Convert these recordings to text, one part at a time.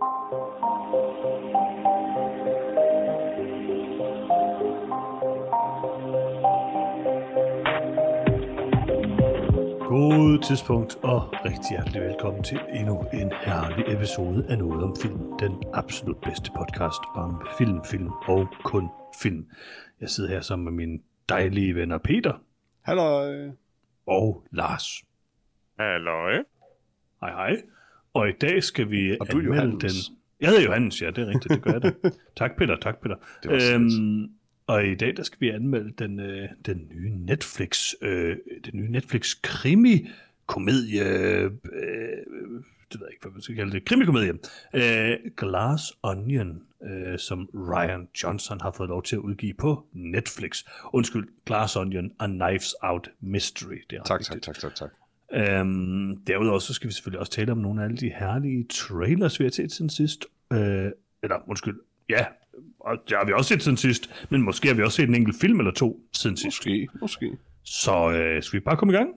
God tidspunkt og rigtig hjertelig velkommen til endnu en herlig episode af Noget om Film. Den absolut bedste podcast om film, film og kun film. Jeg sidder her sammen med mine dejlige venner Peter Hallo. og Lars. Halløj. Hej hej. Og i dag skal vi Og anmelde Johannes. den... Jeg hedder Johannes, ja, det er rigtigt, det gør jeg da. tak Peter, tak Peter. Det øhm, og i dag der skal vi anmelde den, øh, den nye Netflix, øh, den nye Netflix krimi komedie, øh, det ved jeg ikke, hvad man skal kalde det, krimikomedie, øh, Glass Onion, øh, som Ryan Johnson har fået lov til at udgive på Netflix. Undskyld, Glass Onion, A Knives Out Mystery. Det er Tak, tak, tak, tak, tak. Øhm, derudover så skal vi selvfølgelig også tale om nogle af alle de herlige trailers, vi har set siden sidst. Øh, eller, undskyld, ja, og det har vi også set siden sidst, men måske har vi også set en enkelt film eller to siden sidst. Måske, måske. Så øh, skal vi bare komme i gang?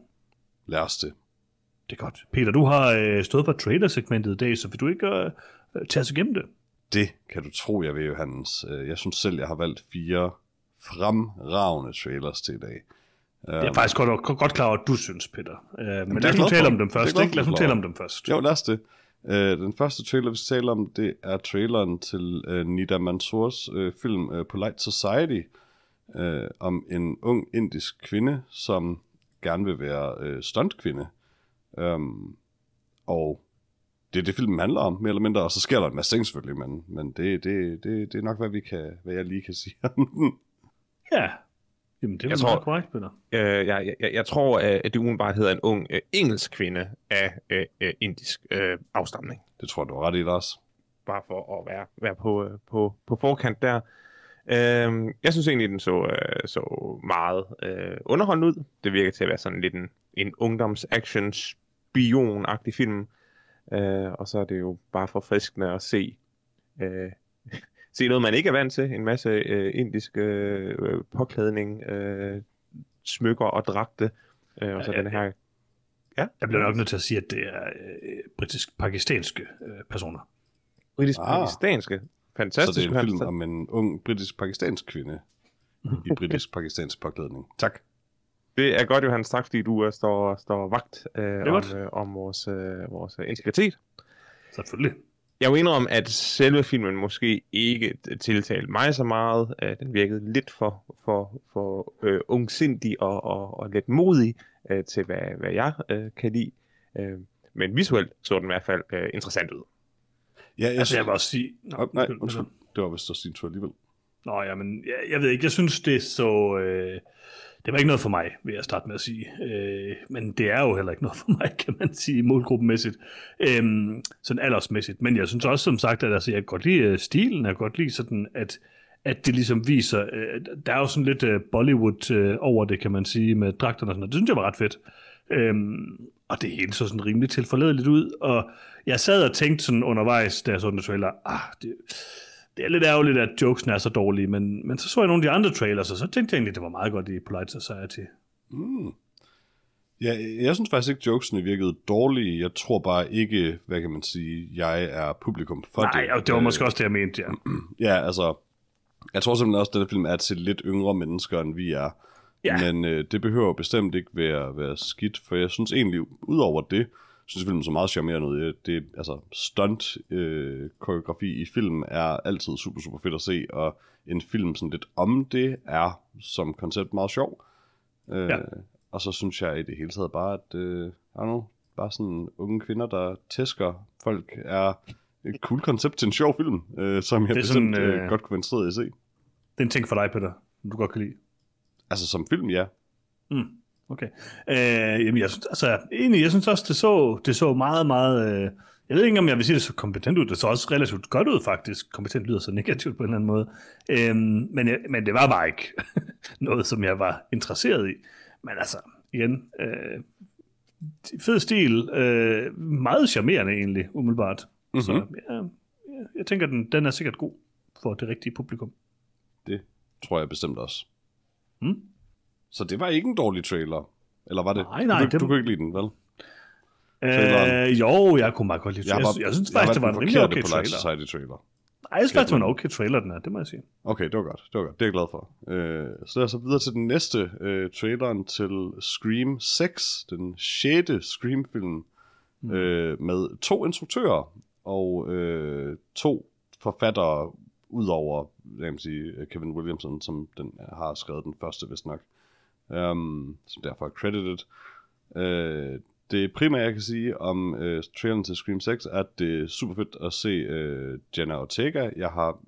Lad os det. Det er godt. Peter, du har øh, stået for trailersegmentet i dag, så vil du ikke øh, tage os igennem det? Det kan du tro, jeg vil, Johannes. Øh, Jeg synes selv, jeg har valgt fire fremragende trailers til i dag. Det er jeg faktisk godt, godt, klar over, at du synes, Peter. Øh, men lad os nu tale om dem først. Ikke? Lad os nu tale om dem først. Jo, lad os det. Øh, Den første trailer, vi skal tale om, det er traileren til øh, Nida Mansours film Polite Society, øh, om en ung indisk kvinde, som gerne vil være stuntkvinde. Um, og det er det, filmen handler om, mere eller mindre. Og så sker der en masse ting selvfølgelig, men, men det, det, det, det er nok, hvad, vi kan, hvad jeg lige kan sige om den. Ja. Jamen, det er Jeg tror- meget korrekt, Peter. Øh, jeg, jeg, jeg tror, øh, at det umiddelbart hedder en ung øh, engelsk kvinde af øh, øh, indisk øh, afstamning. Det tror du ret i, Lars. Bare for at være, være på, øh, på, på forkant der. Øh, jeg synes egentlig, den så, øh, så meget øh, underholdende ud. Det virker til at være sådan lidt en, en ungdoms-action spion-agtig film. Øh, og så er det jo bare forfriskende at se øh, se noget, man ikke er vant til. En masse øh, indisk øh, øh, påklædning, øh, smykker og dragte. Øh, og så Ja, den her... Ja, Jeg bliver nok nødt til at sige, at det er øh, britisk-pakistanske øh, personer. britisk-pakistanske. Så Fantastisk. det er en film om en ung britisk-pakistansk kvinde i britisk-pakistansk påklædning. Tak. Det er godt, Johan, tak fordi du uh, står, står vagt uh, om, uh, om vores, uh, vores integritet. Selvfølgelig. Jeg vil indrømme, at selve filmen måske ikke tiltalte mig så meget. Uh, den virkede lidt for, for, for uh, ungsindig og, og, og lidt modig uh, til, hvad, hvad jeg uh, kan lide. Uh, men visuelt så den i hvert fald uh, interessant ud. Ja, jeg, Altså, jeg vil også sige... Nå, nej, undskyld, undskyld. Det var vist også din tur alligevel. Nå, ja, men jeg, jeg ved ikke, jeg synes, det er så... Øh, det var ikke noget for mig, vil jeg starte med at sige. Øh, men det er jo heller ikke noget for mig, kan man sige, målgruppemæssigt. Øh, sådan aldersmæssigt. Men jeg synes også, som sagt, at altså, jeg kan godt lide øh, stilen. Jeg kan godt lide sådan, at, at det ligesom viser... Øh, der er jo sådan lidt øh, Bollywood øh, over det, kan man sige, med dragterne og sådan noget. Det synes jeg var ret fedt. Øhm, og det hele så sådan rimelig tilforladeligt ud, og jeg sad og tænkte sådan undervejs, da jeg så den trailer, ah, det, det er lidt ærgerligt, at jokesene er så dårlige, men, men så så jeg nogle af de andre trailers, og så tænkte jeg egentlig, det var meget godt i Polite Society. Ja, jeg synes faktisk ikke, jokesene virkede dårlige. Jeg tror bare ikke, hvad kan man sige, jeg er publikum for Nej, det. og det var Øh, måske også det, jeg mente, ja. Ja, altså, jeg tror simpelthen også, at denne film er til lidt yngre mennesker, end vi er. Ja. Men øh, det behøver bestemt ikke være, være skidt, for jeg synes egentlig, udover det, synes filmen så meget charmerende ud. Det, altså, stunt øh, koreografi i film er altid super, super fedt at se, og en film sådan lidt om det er som koncept meget sjov. Øh, Ja. Og så synes jeg i det hele taget bare, at øh, know, bare sådan unge kvinder, der tæsker folk, er et cool koncept til en sjov film, øh, som jeg Det er bestemt sådan, øh, øh, godt kunne være interesseret i at se. Det er en ting for dig, Peter, du godt kan lide. Altså som film, ja. Mm, okay. Øh, jamen, jeg synes, altså, egentlig, jeg synes også, det så, det så meget, meget... Øh, jeg ved ikke, om jeg vil sige, det så kompetent ud. Det så også relativt godt ud, faktisk. Kompetent lyder så negativt på en eller anden måde. Øh, men, jeg, men det var bare ikke noget, som jeg var interesseret i. Men altså, igen, øh, fed stil. Øh, meget charmerende egentlig, umiddelbart. Mm-hmm. Så ja, jeg, jeg tænker, den, den er sikkert god for det rigtige publikum. Det tror jeg bestemt også. Mm. Så det var ikke en dårlig trailer. Eller var det? Nej, nej, Du, det- du kunne ikke lide den, vel? Traileren. Øh, jo, jeg kunne meget godt lide Jeg, jeg, jeg, synes faktisk, det var en rimelig okay på trailer. Society trailer. Nej, jeg synes faktisk, det var en okay trailer, den her, det må jeg sige. Okay, det var godt. Det var godt. Det er jeg glad for. Øh, så lad os så videre til den næste øh, traileren til Scream 6, den sjette Scream-film, mm. øh, med to instruktører og øh, to forfattere, udover kan man sige, Kevin Williamson, som den har skrevet den første, vist nok, um, som derfor er credited. Øh, det primære, jeg kan sige om øh, traileren til Scream 6, er, at det er super fedt at se øh, Jenna Ortega. Jeg har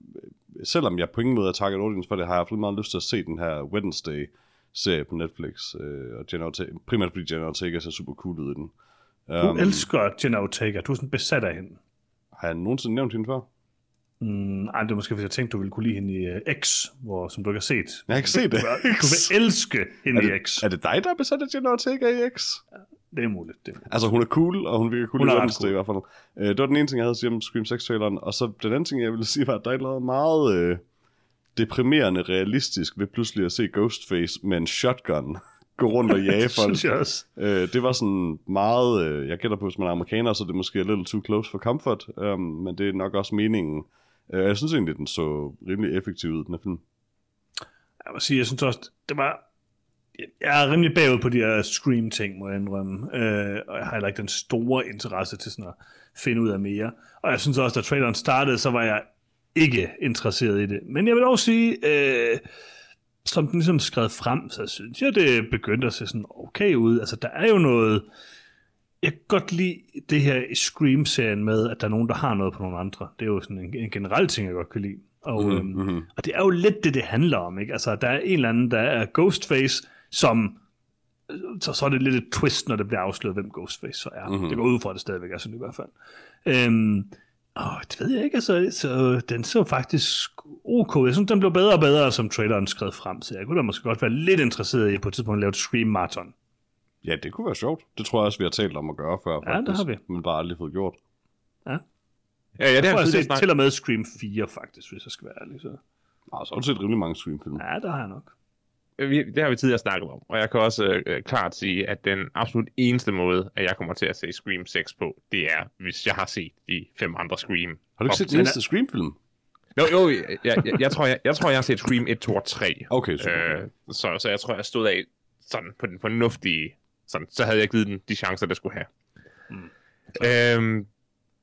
selvom jeg på ingen måde er target audience for det, har jeg haft meget lyst til at se den her Wednesday-serie på Netflix. Øh, og Jenna Ortega, primært fordi Jenna Ortega ser super cool ud i den. Du um, elsker Jenna Ortega, du er sådan besat af hende. Har jeg nogensinde nævnt hende før? Mm, ej, det er måske, hvis jeg tænkte, du ville kunne lide hende i uh, X, hvor, som du ikke har set. Jeg har ikke set det. Du, du vil elske hende er, i det, X. er det dig, der er besat af Jenna Ortega i X? Det er muligt. Det er muligt. Altså, hun er cool, og hun virker cool Hun i er Wednesday cool. i hvert fald. Øh, det var den ene ting, jeg havde at sige om Scream 6-traileren. Og så den anden ting, jeg ville sige, var, at der er noget meget øh, deprimerende realistisk ved pludselig at se Ghostface med en shotgun gå rundt og jage det folk. synes jeg også. Øh, det var sådan meget, øh, jeg gætter på, hvis man er amerikaner, så er det måske a little too close for comfort, um, men det er nok også meningen. Øh, jeg synes egentlig, den så rimelig effektiv ud, den her film. Jeg må sige, jeg synes også, det var... Jeg er rimelig bagud på de her Scream-ting, må jeg indrømme. Øh, og jeg har heller ikke den store interesse til sådan at finde ud af mere. Og jeg synes også, da traileren startede, så var jeg ikke interesseret i det. Men jeg vil også sige, øh, som den ligesom skred frem, så synes jeg, det begyndte at se sådan okay ud. Altså, der er jo noget... Jeg kan godt lide det her i Scream-serien med, at der er nogen, der har noget på nogle andre. Det er jo sådan en, en generel ting, jeg godt kan lide. Og, mm, øhm, mhm. og det er jo lidt det, det handler om. Ikke? Altså, der er en eller anden, der er Ghostface, som så, så er det lidt et twist, når det bliver afsløret, hvem Ghostface så er. Mm-hmm. Det går ud fra, at det stadigvæk er sådan i hvert fald. Øhm, åh, det ved jeg ikke, altså, så den så faktisk ok. Jeg synes, den blev bedre og bedre, som traileren skrev frem, så jeg kunne da måske godt være lidt interesseret i på et tidspunkt at lave et Scream Marathon. Ja, det kunne være sjovt. Det tror jeg også, vi har talt om at gøre før. Ja, det har vi. Men bare aldrig fået gjort. Ja, ja det Jeg har tror, jeg set til og med Scream 4, faktisk, hvis jeg skal være ærlig. Så. Ah, så har du set rimelig mange Scream-film. Ja, det har jeg nok. vi, det har vi tidligere snakket om, og jeg kan også øh, klart sige, at den absolut eneste måde, at jeg kommer til at se Scream 6 på, det er, hvis jeg har set de fem andre Scream. Har du ikke set den eneste Scream-film? Jo, jo, jeg, jeg, jeg, jeg, tror, jeg, jeg tror, jeg har set Scream 1, 2 og 3. Okay, super. Øh, så, så jeg tror, jeg stod af sådan på den fornuftige, sådan, så havde jeg givet den de chancer, det skulle have. Mm. Øhm,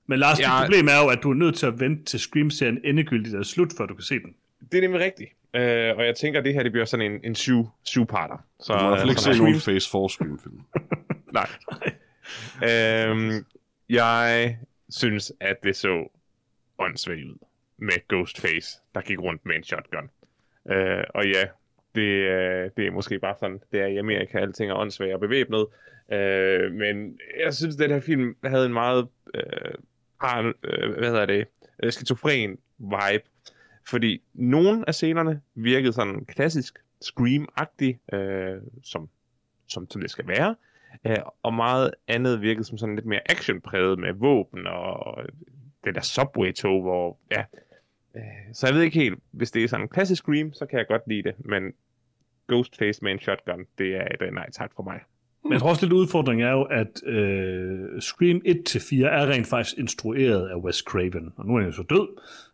Men Lars, ja. Problem er jo, at du er nødt til at vente til Scream-serien endegyldigt er slut, før du kan se den. det er nemlig rigtigt. Øh, og jeg tænker, at det her det bliver sådan en, en syv, syv-parter. Så, Du i hvert fald ikke så se Scream- nogen Phase 4 Scream-film. Nej. øhm, jeg synes, at det så åndssvagt ud med Ghostface, der gik rundt med en shotgun. Øh, og ja, det, øh, det er måske bare sådan, det er i Amerika, alting er åndssvagt og bevæbnet. Øh, men jeg synes, den her film havde en meget, øh, har, øh, hvad hedder det, øh, skizofren vibe. Fordi nogle af scenerne virkede sådan klassisk Scream-agtig, øh, som, som, som det skal være. Øh, og meget andet virkede som sådan lidt mere actionpræget med våben og det der subway-tog, hvor, ja. Øh, så jeg ved ikke helt, hvis det er sådan en klassisk Scream, så kan jeg godt lide det, men Ghostface med en shotgun, det er et øh, nej tak for mig. Men jeg tror også lidt udfordring er jo, at øh, Scream 1-4 er rent faktisk instrueret af Wes Craven, og nu er han jo så død.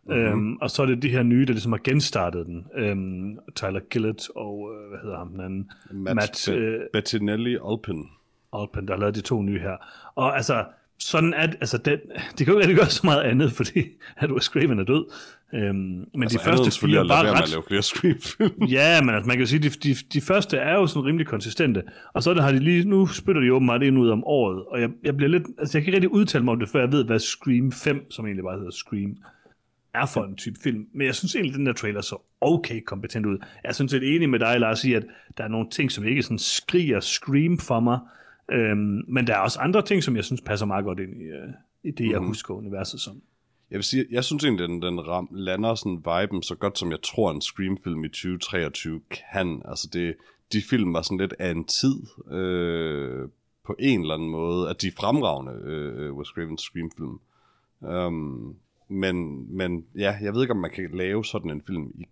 Mm-hmm. Øhm, og så er det de her nye, der ligesom har genstartet den. Øhm, Tyler Gillett og, øh, hvad hedder ham den anden? Matt, Matt, øh, Bettinelli Alpin. Alpen, der har lavet de to nye her. Og altså, sådan er det, altså, den, de kan jo ikke rigtig gøre så meget andet, fordi at Wes Craven er død. Øhm, men Altså, de første fire at var ret at lave flere Scream-film. Ja, men altså, man kan jo sige, at de, de, de første er jo sådan rimelig konsistente, og så har de lige, nu spytter de åbenbart ind ud om året, og jeg, jeg bliver lidt, altså jeg kan ikke rigtig udtale mig om det, før jeg ved, hvad Scream 5, som egentlig bare hedder Scream, er for en type film. Men jeg synes egentlig, den der trailer så okay kompetent ud. Jeg er sådan set enig med dig, Lars, i, at der er nogle ting, som ikke sådan skriger Scream for mig, øhm, men der er også andre ting, som jeg synes passer meget godt ind i, øh, i det, jeg husker universet som. Jeg vil sige, jeg synes egentlig, den, den ram, lander sådan viben så godt, som jeg tror, en Scream-film i 2023 kan. Altså, det, de film var sådan lidt af en tid øh, på en eller anden måde, at de er fremragende, øh, Wes Cravens Scream-film. Um, men, men ja, jeg ved ikke, om man kan lave sådan en film i,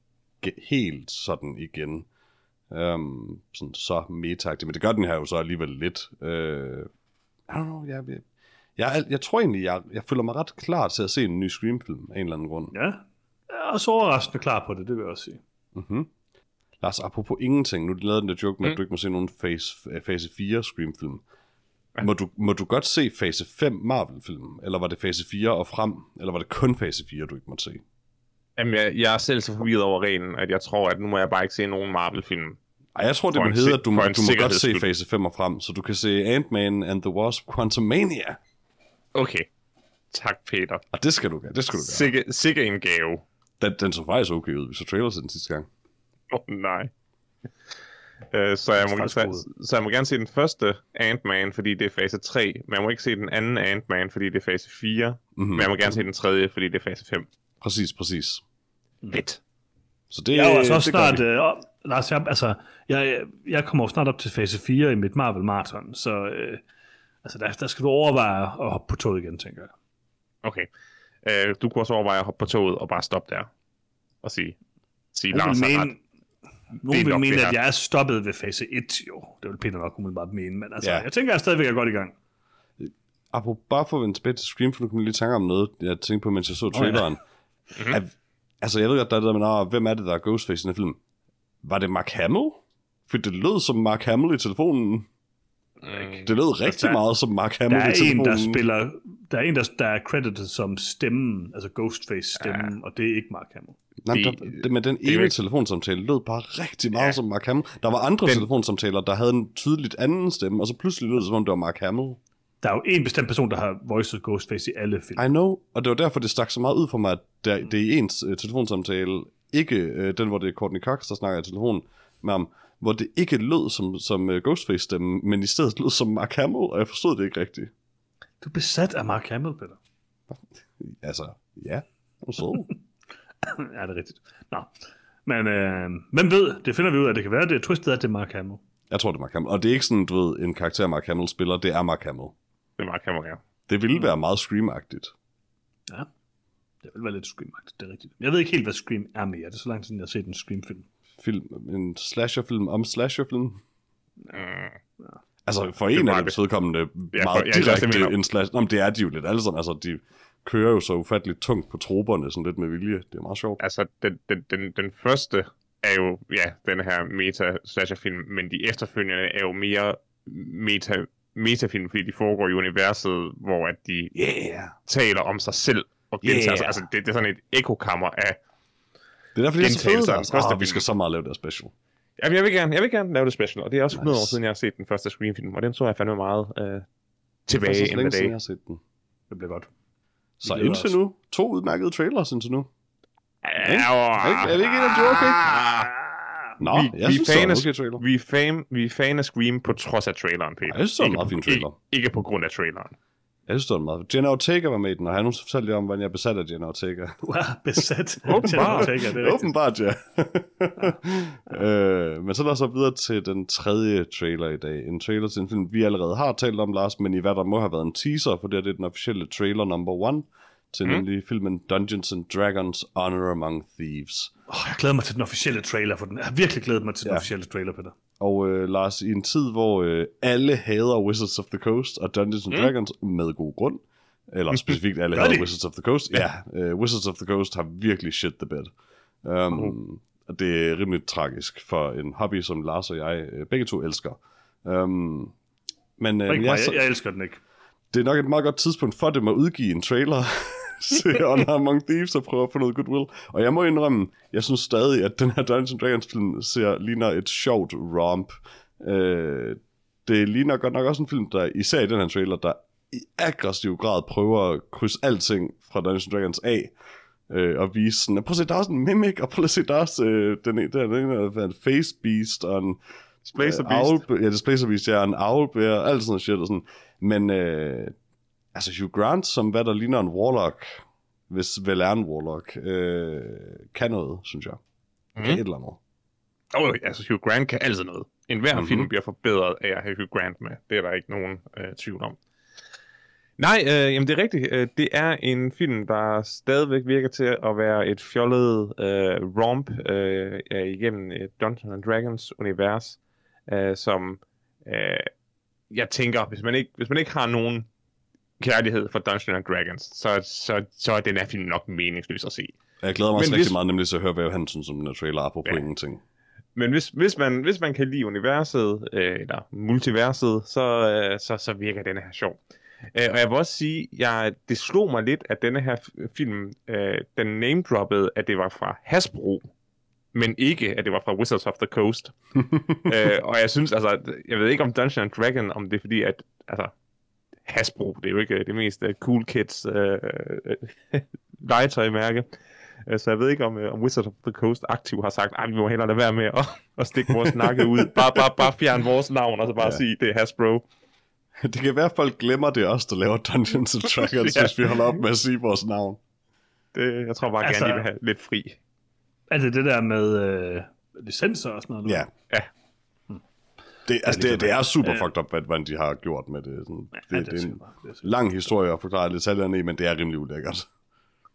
helt sådan igen. Um, sådan så meta men det gør den her jo så alligevel lidt. Uh, I don't know, jeg, jeg, jeg, jeg tror egentlig, jeg, jeg føler mig ret klar til at se en ny Scream-film af en eller anden grund. Ja, jeg er også overraskende klar på det, det vil jeg også sige. Mm-hmm. Lars, apropos ingenting, nu har de lavet den der joke med, mm. At du ikke må se nogen fase, fase 4 Scream-film. Må du, må du godt se fase 5 Marvel-film? Eller var det fase 4 og frem? Eller var det kun fase 4, du ikke måtte se? Jamen, jeg, jeg er selv så forvirret over reglen, at jeg tror, at nu må jeg bare ikke se nogen Marvel-film. Ej, jeg tror, det må hedde, at du, må, du må godt se fase 5 og frem, så du kan se Ant-Man and the Wasp Quantumania. Okay. Tak, Peter. Og det skal du gøre, det skal du gøre. Sikke, sikke en gave. Den, den så faktisk okay ud, vi så trailer til den sidste gang. Åh, oh, nej. Øh, så, jeg må, så, så jeg må gerne se den første Ant-Man, fordi det er fase 3. Men jeg må ikke se den anden Ant-Man, fordi det er fase 4. Mm-hmm. Men jeg må gerne se den tredje, fordi det er fase 5. Præcis, præcis. Fedt. Så det, Jeg er altså også det snart... Øh, Lars, jeg, altså, jeg, jeg kommer jo snart op til fase 4 i mit Marvel Marathon, så øh, altså, der, der skal du overveje at hoppe på toget igen, tænker jeg. Okay. Øh, du kunne også overveje at hoppe på toget og bare stoppe der. Og sige, sige Nogen Lars mene, ret. nogen er vil nok mene at jeg er stoppet ved fase 1, jo. Det vil Peter nok umiddelbart mene, men altså, Ja. ja. jeg tænker, at jeg stadigvæk er godt i gang. Apropos bare for at vende tilbage til Scream, for nu kan man lige tænke om noget, jeg tænkte på, mens jeg så ja. traileren. Mhm. at, altså, jeg ved godt, der er det der med, "Nå, hvem er det, der er Ghostface i den film? Var det Mark Hamill? For det lød som Mark Hamill i telefonen. Mm. Det lød rigtig der- meget som Mark Der Hamill er i en, der spiller... Der er en, der, der er credited som stemmen, altså Ghostface-stemmen, ja. og det er ikke Mark Hamill. Nej, der, Det- med den er ene telefonsamtale lød bare rigtig meget ja. Som Mark Hamill. Der var andre den... Telefonsamtaler, der havde en tydeligt anden stemme, og så pludselig lød det, som om det var Mark Hamill. Der er jo en bestemt person, der har voiced Ghostface i alle film. I know, og det var derfor, det stak så meget ud for mig, at der, det er ens uh, telefonsamtale, ikke uh, den, hvor det er Courtney Cox, der snakker i telefonen med ham, hvor det ikke lød som, som uh, Ghostface-stemme, men i stedet lød som Mark Hamill, og jeg forstod det ikke rigtigt. Du er besat af Mark Hamill, Peter. Altså, ja, og så. ja, det er rigtigt. Nå. Men øh, hvem ved, det finder vi ud af. Det kan være, det er twistet, at det er Mark Hamill. jeg tror, det er Mark Hamill. Og det er ikke sådan, du ved, en karakter, Mark Hamill spiller, det er Mark Hamill. Det er meget kamera, ja. Det ville være meget Scream-agtigt. Ja. Det vil være lidt scream det er rigtigt. Jeg ved ikke helt, hvad Scream er mere. Det er så lang tid, siden, jeg har set en Scream-film. Film, en slasherfilm om slasherfilm. Mm. Altså, for Det en af dem det. vedkommende Ja, meget for- ja, direkte en slash... Nå, men det er de jo lidt alle sammen. Altså, de kører jo så ufatteligt tungt på troberne, sådan lidt med vilje. Det er meget sjovt. Altså, den, den, den, den første er jo, ja, den her meta-slasher-film, men de efterfølgende er jo mere meta, metafilm, fordi de foregår i universet, hvor at de Yeah! taler om sig selv og gentager Yeah. sig. Altså, det, det er sådan et ekokammer af... Det er derfor, det er så fedt. Første Oh, vi skal så meget lave det special. Jamen, jeg vil gerne, jeg vil gerne lave det special, og det er også 100 Nice. år siden, jeg har set den første Scream-film, og den så jeg fandme meget øh, Det er tilbage faktisk in længe the siden, day. jeg har set den. Det bliver godt. Så indtil os. nu, to udmærkede trailers indtil nu. Ja, Er det ikke en af de okay? Nå, Vi- jeg vi synes, det var en fanes- okay trailer. Vi er, fan, vi er fan af Scream på trods af traileren, Peter. Ja, jeg synes, det var en Ikke meget på- fin trailer. Ikke, ikke på grund af traileren. Jeg synes, det var meget. Jenna Ortega var med i den, og han fortalte om, hvordan jeg besat af Jenna Ortega. Du er besat. Åbenbart. Tænker, det er. Åbenbart, ja. øh, men så lad os så videre til den tredje trailer i dag. En trailer til en film, vi allerede har talt om, Lars, men i hvad der må have været en teaser, for det, her, det er den officielle trailer number one til mm. nemlig filmen Dungeons and Dragons Honor Among Thieves. Oh, jeg glæder mig til den officielle trailer for den. Jeg har virkelig glædet mig til den Ja. officielle trailer, Peter. Og øh, Lars, i en tid, hvor øh, alle hader Wizards of the Coast og Dungeons and Mm. Dragons med god grund, eller specifikt alle hader de? Wizards of the Coast, ja, øh, Wizards of the Coast har virkelig shit the bed. Um, Uh. Og det er rimelig tragisk for en hobby, som Lars og jeg øh, begge to elsker. Um, men øh, mig, så, jeg, jeg elsker den ikke. det er nok et meget godt tidspunkt for dem at udgive en trailer til Honor Among Thieves og prøve at få noget goodwill. Og jeg må indrømme, jeg synes stadig, at den her Dungeons Dragons film ser, ligner et sjovt romp. Øh, det ligner godt nok også en film, der især i den her trailer, der i aggressiv grad prøver at krydse alting fra Dungeons Dragons af. Øh, og vise sådan, prøv at se, der er også en mimic, og prøv at se, der er også øh, den, ene- den, den, den, en face beast, og en Displacer øh, Beast. Owl, ja, Displacer Beast, ja, en owlbear, alt sådan noget shit og sådan. Men øh, altså Hugh Grant, som hvad der ligner en warlock, hvis vel er en warlock, øh, kan noget, synes jeg. Mm. Kan Mhm. et eller andet. Oh, altså Hugh Grant kan altid noget. En hver Mhm. mm-hmm. film bliver forbedret af at have Hugh Grant med. Det er der ikke nogen øh, tvivl om. Nej, øh, jamen det er rigtigt. Øh, det er en film, der stadigvæk virker til at være et fjollet øh, romp øh, igennem et Dungeons and Dragons univers, øh, som øh, jeg tænker, hvis man ikke, hvis man ikke har nogen kærlighed for Dungeons and Dragons, så, så, så er den her film nok meningsløs at se. Jeg glæder mig også rigtig hvis- meget nemlig til at høre, hvad han synes om den trailer, apropos Ja. ingenting. Men hvis, hvis, man, hvis man kan lide universet, øh, eller multiverset, så, øh, så, så virker denne her sjov. Øh, og jeg vil også sige, jeg, det slog mig lidt, at denne her film, øh, den name-droppede, at det var fra Hasbro, men ikke, at det var fra Wizards of the Coast. øh, og jeg synes, altså, jeg ved ikke om Dungeons and Dragon, om det er fordi, at altså, Hasbro, det er jo ikke det mest uh, cool kids øh, øh, legetøjmærke. Øh, Så jeg ved ikke, om, øh, om Wizards of the Coast aktivt har sagt, at vi må hellere lade være med at, at stikke vores nakke ud. Bare, bare, bare fjern vores navn, og så bare ja. Sige, det er Hasbro. Det kan være, at folk glemmer, det os, der laver Dungeons and Dragons, Ja. hvis vi holder op med at sige vores navn. Det, jeg tror bare Altså- gerne, de vil have lidt fri. Er det der med øh, licenser og sådan noget? Ja. Ja. Det, altså, det det, kan det er super Ja. fucked up, hvad, hvad de har gjort med det. Sådan, det, Ja, det, det er en det er lang historie at forklare detaljerne i, men det er rimelig ulækkert.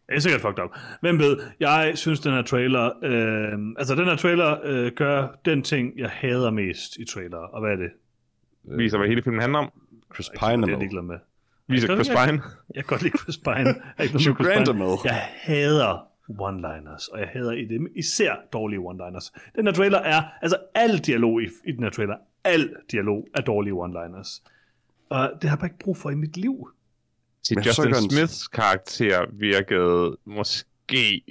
Det er sikkert fucked up. Hvem ved, jeg synes, den her trailer... Øh, altså, den her trailer øh, gør den ting, jeg hader mest i trailer. Og hvad er det? Viser, hvad hele filmen handler om. Chris Det er Pine er jeg med. ligeglad med. Viser Jeg Chris Pine. Jeg kan godt lide Chris Pine. Jeg Chris Grant er Pine. med. Jeg hader one-liners, og jeg hader i dem især dårlige one-liners. Den her trailer er, altså al dialog i, i den her trailer, al dialog er dårlige one-liners. Og det har jeg bare ikke brug for i mit liv. Til Men Justin så kan- Smiths karakter virkede måske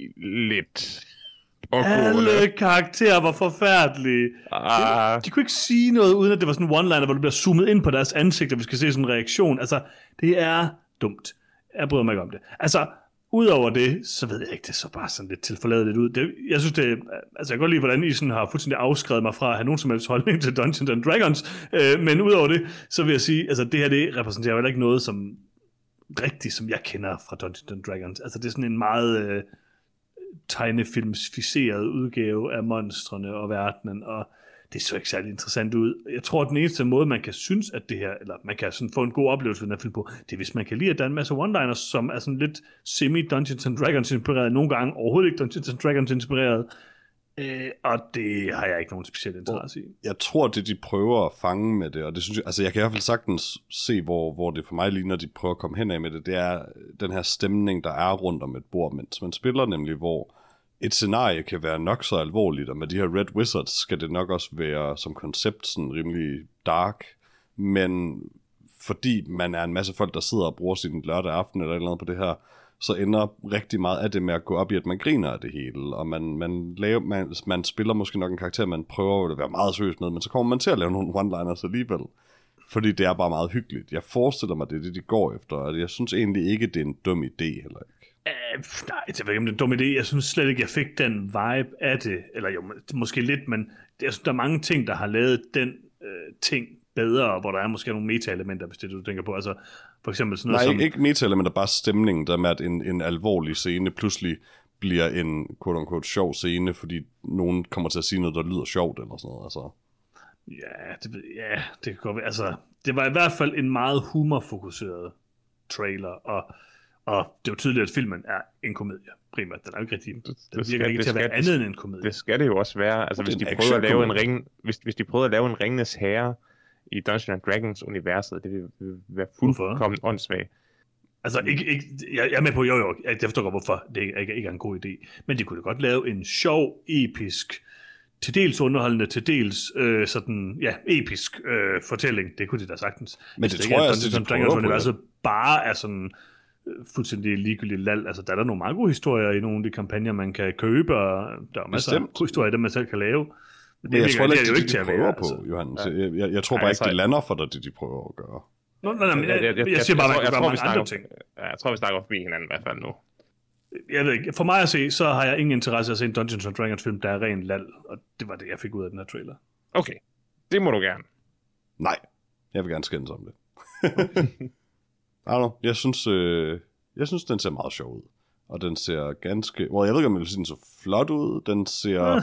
lidt pågående. Alle karakterer var forfærdelige. Ah, De kunne ikke sige noget, uden at det var sådan en one-liner, hvor det bliver zoomet ind på deres ansigt, og vi skal se sådan en reaktion. Altså, det er dumt. Jeg bryder mig ikke om det. Altså, udover det, så ved jeg ikke, det så bare sådan lidt tilforladeligt ud. Det, jeg synes, det, altså jeg kan godt lide, hvordan I sådan har fuldstændig afskrevet mig fra at have nogen som helst holdning til Dungeons and Dragons, øh, men udover det, så vil jeg sige, altså det her, det repræsenterer heller ikke noget, som rigtigt, som jeg kender fra Dungeons and Dragons. Altså det er sådan en meget øh, tegnefilmsficeret udgave af monstrene og verdenen, og det så ikke særlig interessant ud. Jeg tror, at den eneste måde, man kan synes, at det her, eller man kan sådan få en god oplevelse ved den her film på, det er, hvis man kan lide, at der er en masse one-liners, som er sådan lidt semi-Dungeons and Dragons inspireret, nogle gange overhovedet ikke Dungeons and Dragons inspireret, øh, og det har jeg ikke nogen speciel interesse i. jeg tror, det de prøver at fange med det, og det synes jeg, altså jeg kan i hvert fald sagtens se, hvor, hvor det for mig ligner, de prøver at komme hen af med det, det er den her stemning, der er rundt om et bord, mens man spiller nemlig, hvor et scenarie kan være nok så alvorligt, og med de her Red Wizards skal det nok også være som koncept sådan rimelig dark, men fordi man er en masse folk, der sidder og bruger sin lørdag aften eller noget eller på det her, så ender rigtig meget af det med at gå op i, at man griner af det hele, og man, man, laver, man, man spiller måske nok en karakter, man prøver at være meget seriøs med, men så kommer man til at lave nogle one-liners alligevel. Fordi det er bare meget hyggeligt. Jeg forestiller mig, det er det, de går efter, og jeg synes egentlig ikke, det er en dum idé heller ikke. Uh, nej, jeg ved ikke, om det er en dum idé. Jeg synes slet ikke, jeg fik den vibe af det. Eller jo, må- måske lidt, men jeg synes, der er mange ting, der har lavet den øh, ting bedre, hvor der er måske nogle meta-elementer, hvis det er det, du tænker på. Altså, for eksempel sådan Nej, noget ikke, meta-elementer, bare stemningen, der med, at en, en alvorlig scene pludselig bliver en quote-unquote sjov scene, fordi nogen kommer til at sige noget, der lyder sjovt eller sådan noget. Altså. Ja, det, ja, det kan godt være. Altså, det var i hvert fald en meget humorfokuseret trailer, og, og det er jo tydeligt, at filmen er en komedie, primært. Den er jo ikke rigtig, den det virker skal- ikke det til at være skal- andet end en komedie. det skal det jo også være. Altså, Det hvis de, prøver at lave en ring, hvis, hvis de prøver at lave en Ringenes Herre i Dungeons and Dragons universet, det vil, vil være fuldkommen åndssvagt. Altså, ikke, ikke, jeg, jeg er med på, jo jo, jeg, jeg forstår godt, hvorfor det ikke, ikke, ikke er en god idé. Men de kunne da godt lave en sjov, episk, til dels underholdende, til dels øh, sådan, ja, episk øh, fortælling. Det kunne de da sagtens. Men det synes tror jeg at også, det de Dungeons prøver på, universet bare er sådan fuldstændig ligegyldigt lal. Altså, der er der nogle meget gode historier i nogle af de kampagner, man kan købe, og der er masser Bestemt. af gode historier, dem man selv kan lave. Men Men jeg virker- tror heller det er ikke, jo det, ikke de, til de at prøver være, på, altså. Johannes. Jeg, jeg, jeg tror bare altså- ikke, det lander for dig, det de prøver at gøre. Nå, nej, nej, men jeg, jeg, jeg, jeg siger bare, at man kan jeg, gøre tror, vi snakker, andre ting. Jeg tror, vi snakker forbi hinanden i hvert fald nu. Jeg ved ikke, for mig at se, så har jeg ingen interesse i at se en Dungeons and Dragons film, der er ren lal, og det var det, jeg fik ud af den her trailer. Okay, det må du gerne. Nej, jeg vil gerne skændes om det. Know, jeg synes, øh, jeg synes, den ser meget sjov ud. Og den ser ganske... Well, jeg ved ikke, om jeg vil sige, den så flot ud. Den ser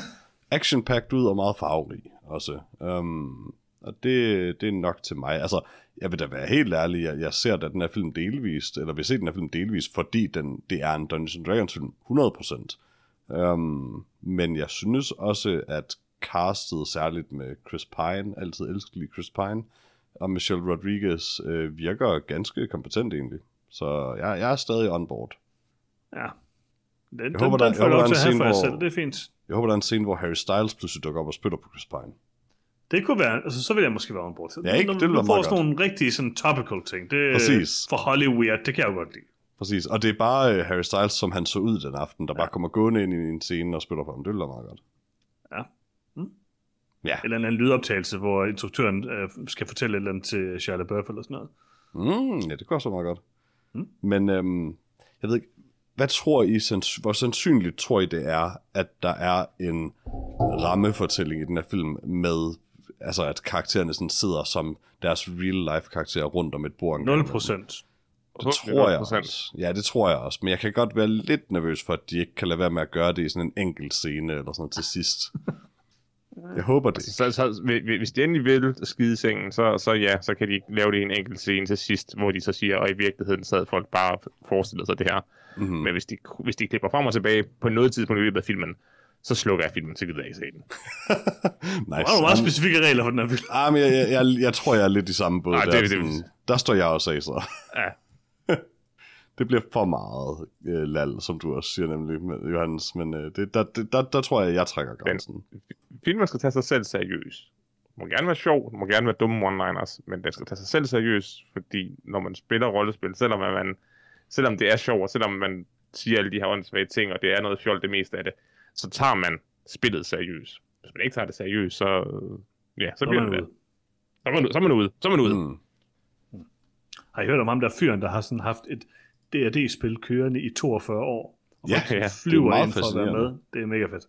action-packed ud og meget farverig også. Um, og det, det er nok til mig. Altså, jeg vil da være helt ærlig, jeg, jeg ser da den her film delvist, eller vil se den her film delvist, fordi den, det er en Dungeons Dragons film, 100%. Um, men jeg synes også, at castet, særligt med Chris Pine, altid elskelig Chris Pine, og Michelle Rodriguez øh, virker ganske kompetent egentlig. Så jeg, jeg er stadig on board. Ja. Den, den, håber, den, der- den jeg får jeg håber, lov til at have for hvor- selv. Det er fint. Jeg håber, der er en scene, hvor Harry Styles pludselig dukker op og spytter på Chris Pine. Det kunne være, altså så vil jeg måske være on board. Ja, ikke? Det ville du være får meget sådan nogle rigtige sådan topical ting. Det Præcis. for Hollywood, det kan jeg jo godt lide. Præcis, og det er bare øh, Harry Styles, som han så ud den aften, der bare kommer gående ind i en scene og spiller på ham. Det være meget godt. Ja. Eller en anden lydoptagelse, hvor instruktøren øh, skal fortælle et eller andet til Shia LaBeouf eller sådan noget. Mm, ja, det går så meget godt. Mm. Men øhm, jeg ved ikke, hvad tror I, sans- hvor sandsynligt tror I det er, at der er en rammefortælling i den her film med, altså at karaktererne sådan sidder som deres real life karakterer rundt om et bord. en gang 0 imellem? procent. Det tror jeg også. Ja, det tror jeg også. Men jeg kan godt være lidt nervøs for, at de ikke kan lade være med at gøre det i sådan en enkelt scene eller sådan til sidst. Jeg håber det. Så, så, hvi- hvis de endelig vil skide sengen, så, så ja, så kan de lave det i en enkelt scene til sidst, hvor de så siger, og i virkeligheden sad folk bare og forestillede sig det her. Mm-hmm. Men hvis de, hvis de klipper frem og tilbage på noget tidspunkt i løbet af filmen, så slukker jeg filmen, så gider jeg ikke se den. nice. Der er jo meget specifikke regler for den her film. Ah, men jeg, jeg, jeg, jeg tror, jeg er lidt i samme båd. Ej, der, det- det- sådan, der står jeg også af, så. Ja. Det bliver for meget øh, lal, som du også siger nemlig, med Johannes. Men øh, det, der, det, der, der tror jeg, jeg trækker grænsen. Filmen skal tage sig selv seriøst. Den må gerne være sjov, den må gerne være dumme one-liners, men den skal tage sig selv seriøst, fordi når man spiller rollespil, selvom man, selvom det er sjovt, og selvom man siger alle de her åndssvage ting, og det er noget fjol det meste af det, så tager man spillet seriøst. Hvis man ikke tager det seriøst, så, ja, så Så er bliver man det ude. Så er man, så er man ude. Så er man ude. Mm. Har I hørt om ham der fyren, der har sådan haft et D&D-spil kørende i 42 år? Og Ja, ja, det er flyver meget ind for at være med. Det er mega fedt.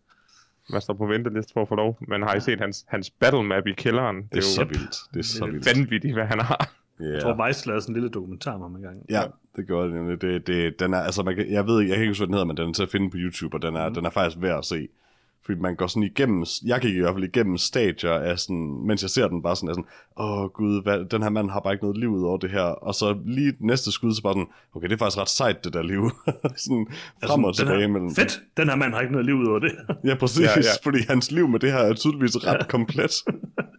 Man står på venteliste for at få lov. Men har I set hans, hans battle map i kælderen? Det er så vildt. Det er så Det er vildt. vanvittigt, hvad han har. Yeah. Jeg tror, Vice lavede sådan en lille dokumentar om ham en gang. Ja, det gjorde det nemlig. Det, det, den er, altså, man kan, jeg ved ikke, jeg kan ikke huske, hvad den hedder, men den er til at finde på YouTube, og den er, mm. den er faktisk værd at se. Fordi man går sådan igennem, jeg gik i hvert fald igennem stadier af sådan, mens jeg ser den bare sådan, er sådan, åh gud, hvad, den her mand har bare ikke noget liv ud over det her. Og så lige næste skud, så bare sådan, okay, det er faktisk ret sejt, det der liv. sådan frem og Altså, tilbage her, mellem. Fedt! Den her mand har ikke noget liv ud over det. Ja, præcis, Ja, ja, ja. ja. fordi hans liv med det her er tydeligvis ret komplet.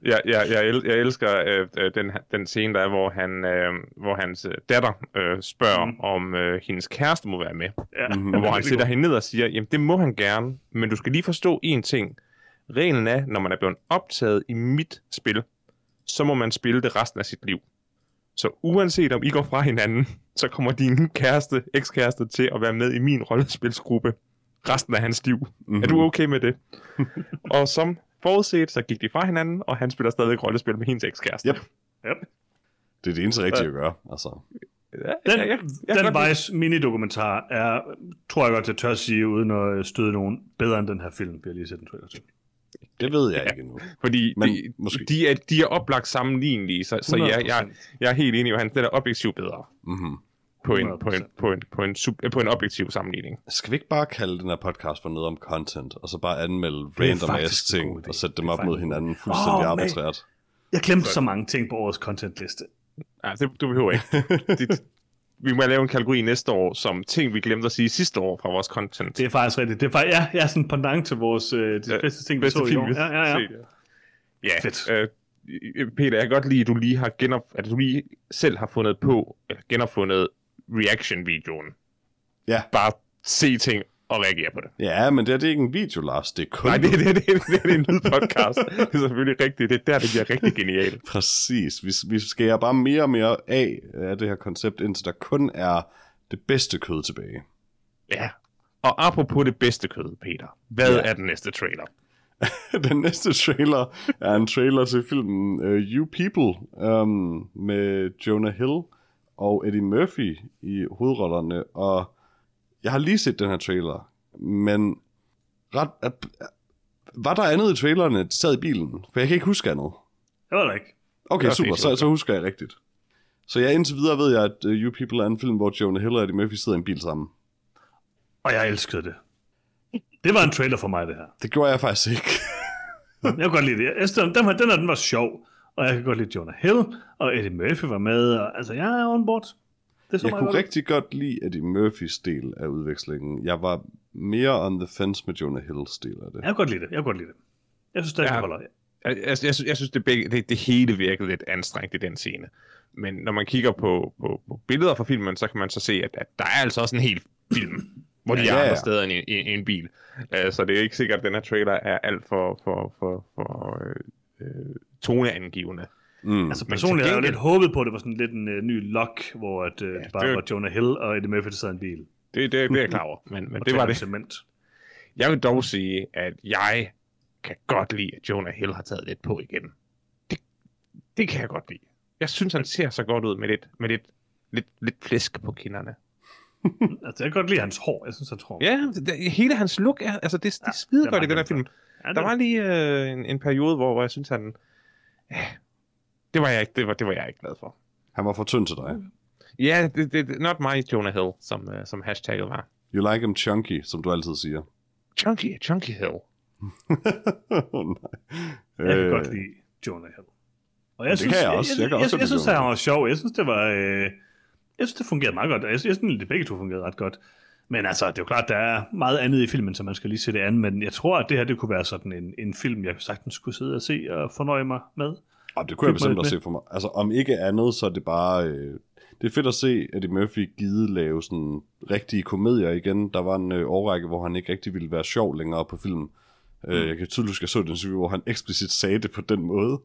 Jeg, jeg, jeg, el, jeg elsker øh, øh, den, den scene, der er, hvor, han, øh, hvor hans øh, datter øh, spørger, Mm. om øh, hendes kæreste må være med. ja. Mhm. Og hvor han er sætter hende ned og siger, jamen det må han gerne, men du skal lige forstå én ting. Reglen er, når man er blevet optaget i mit spil, så må man spille det resten af sit liv. Så uanset om I går fra hinanden, så kommer din kæreste, ekskæreste til at være med i min rollespilsgruppe resten af hans liv. Mm-hmm. Er du okay med det? og som forudset, så gik de fra hinanden, og han spiller stadig rollespil med hendes ekskæreste. Yep. Yep. Det er det eneste rigtige at gøre, altså. Ja, Den, jeg- jeg- jeg kan den Vice minidokumentar er, tror jeg godt, jeg tør at sige, uden at støde nogen, bedre end den her film, vil jeg lige sætte en trailer til. Det ved jeg ikke endnu. Fordi Men de, måske. de, er, de er oplagt sammenlignelige, så, så ja, jeg, 100%. jeg er helt enig, at den er objektivt bedre Mm-hmm. på en, på en, 100%. på en, på en, sub, på en objektiv sammenligning. Skal vi ikke bare kalde den her podcast for noget om content, og så bare anmelde random ass ting, og sætte dem op mod hinanden fuldstændig oh, arbitrært? Jeg glemte så mange ting på årets contentliste. Ja, det, du behøver ikke. det, vi må lave en kategori næste år, som ting, vi glemte at sige sidste år fra vores content. Det er faktisk rigtigt. Det er faktisk, ja, jeg er sådan pendant til vores øh, de Ja, bedste ting, vi bedste så i film, år. vi Ja, ja, ja. set, ja. Ja, Fedt. Øh, Peter, jeg kan godt lide, at du lige har genop, at du lige selv har fundet på, eller genopfundet reaction-videoen. Ja. Bare se ting og reagere på det. Ja, men det er, det er ikke en video, Lars. Det er kun... Nej, det, det, det, det, det, det er en lydpodcast. det er selvfølgelig rigtigt. Det er der, det bliver rigtig genialt. Præcis. Vi, vi skærer bare mere og mere af, af det her koncept, indtil der kun er det bedste kød tilbage. Ja. Og apropos det bedste kød, Peter. Hvad ja. er den næste trailer? Den næste trailer er en trailer til filmen uh, You People um, med Jonah Hill og Eddie Murphy i hovedrollerne. Og jeg har lige set den her trailer, men ret, at, var der andet i trailerne, de sad i bilen? For jeg kan ikke huske andet. Det var der ikke. Okay, Det var super, fint, så, det så husker jeg rigtigt. Så ja, indtil videre ved jeg, at uh, You People er en film, hvor Jonah Hill og Eddie Murphy sidder i en bil sammen. Og jeg elskede det. Det var en trailer for mig, det her. Det gjorde jeg faktisk ikke. Jeg kan godt lide det. Jeg synes, den, den, her, den, her, den var sjov. Og jeg kan godt lide Jonah Hill, og Eddie Murphy var med. Og, altså, jeg er on board. Det så Jeg kunne godt rigtig godt lide Eddie Murphys del af udvekslingen. Jeg var mere on the fence med Jonah Hills del af det. Jeg kan godt lide det. Jeg kan godt lide det. Jeg synes, det Ja. ja. holder. Jeg, jeg, jeg, synes- jeg synes, det, begge, det, det hele virkede lidt anstrengt i den scene. Men når man kigger på, på, på billeder fra filmen, så kan man så se, at, at der er altså også en hel film, hvor de Ja, er ja, andre ja. steder end i, i, i en bil. Uh, så det er ikke sikkert, at den her trailer er alt for, for, for, for øh, øh, toneangivende. Mm. Altså personligt har jeg jo lidt håbet på, at det var sådan lidt en uh, ny lock, hvor at, uh, ja, det bare det- var Jonah Hill og Eddie Murphy, der sad en bil. Det, det, det er jeg klar over, men, men det var det. Cement. Jeg vil dog sige, at jeg kan godt lide, at Jonah Hill har taget lidt på igen. Det, det kan jeg godt lide. Jeg synes, han ser så godt ud med lidt, med lidt, lidt, lidt flæsk på kinderne. Altså, jeg kan godt lide hans hår. Jeg synes, hans hår. Ja, det, det, hele hans look er, altså det, det er skide det er godt i den her film. ja Der var lige øh, en, en periode, hvor, hvor jeg synes, han... Ja, det var jeg ikke, det var, det var jeg ikke glad for. Han var for tynd til dig. Ja, det, det, det- not my Jonah Hill, som, uh, som hashtagget var. You like him chunky, som du altid siger. Chunky, Chunky Hill. oh, nej. Jeg kan Øh, godt lide Jonah Hill. Og jeg det synes, kan jeg også. Jeg jeg, også jeg, jeg synes, at han var sjov. Jeg synes, det var... Øh, jeg synes, det fungerede meget godt. Jeg synes, jeg synes, det begge to fungerede ret godt. Men altså, det er jo klart, der er meget andet i filmen, så man skal lige se det an. Men jeg tror, at det her det kunne være sådan en, en film, jeg sagtens skulle sidde og se og fornøje mig med. Og det kunne jeg bestemt også se for mig. Altså, om ikke andet, så er det bare... Øh, det er fedt at se Eddie Murphy gide lave sådan rigtige komedier igen. Der var en øh, årrække, hvor han ikke rigtig ville være sjov længere på film. Mm. Øh, jeg kan tydeligt huske, at jeg så den interview, hvor han eksplicit sagde det på den måde.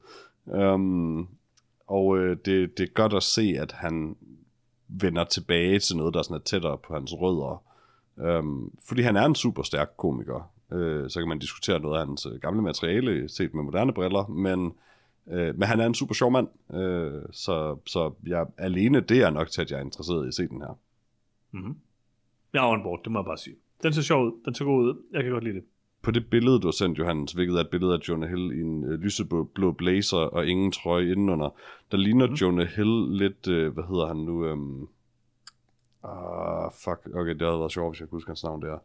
Um, og øh, det, det er godt at se, at han vender tilbage til noget, der sådan er tættere på hans rødder. Um, fordi han er en super stærk komiker. Uh, så kan man diskutere noget af hans øh, gamle materiale, set med moderne briller, men, uh, men han er en super sjov mand. Uh, så, så jeg, alene det er nok til, at jeg er interesseret i at se den her. Mm-hmm. Jeg er on board, det må jeg bare sige. Den ser sjov ud, den ser god ud. Jeg kan godt lide det. På det billede, du har sendt, Johannes, hvilket er et billede af Jonah Hill i en øh, lyseblå blazer og ingen trøje indenunder, der ligner mm. Jonah Hill lidt, øh, hvad hedder han nu? Øhm, ah, fuck, okay, det havde været sjovt, hvis jeg kunne huske hans navn der.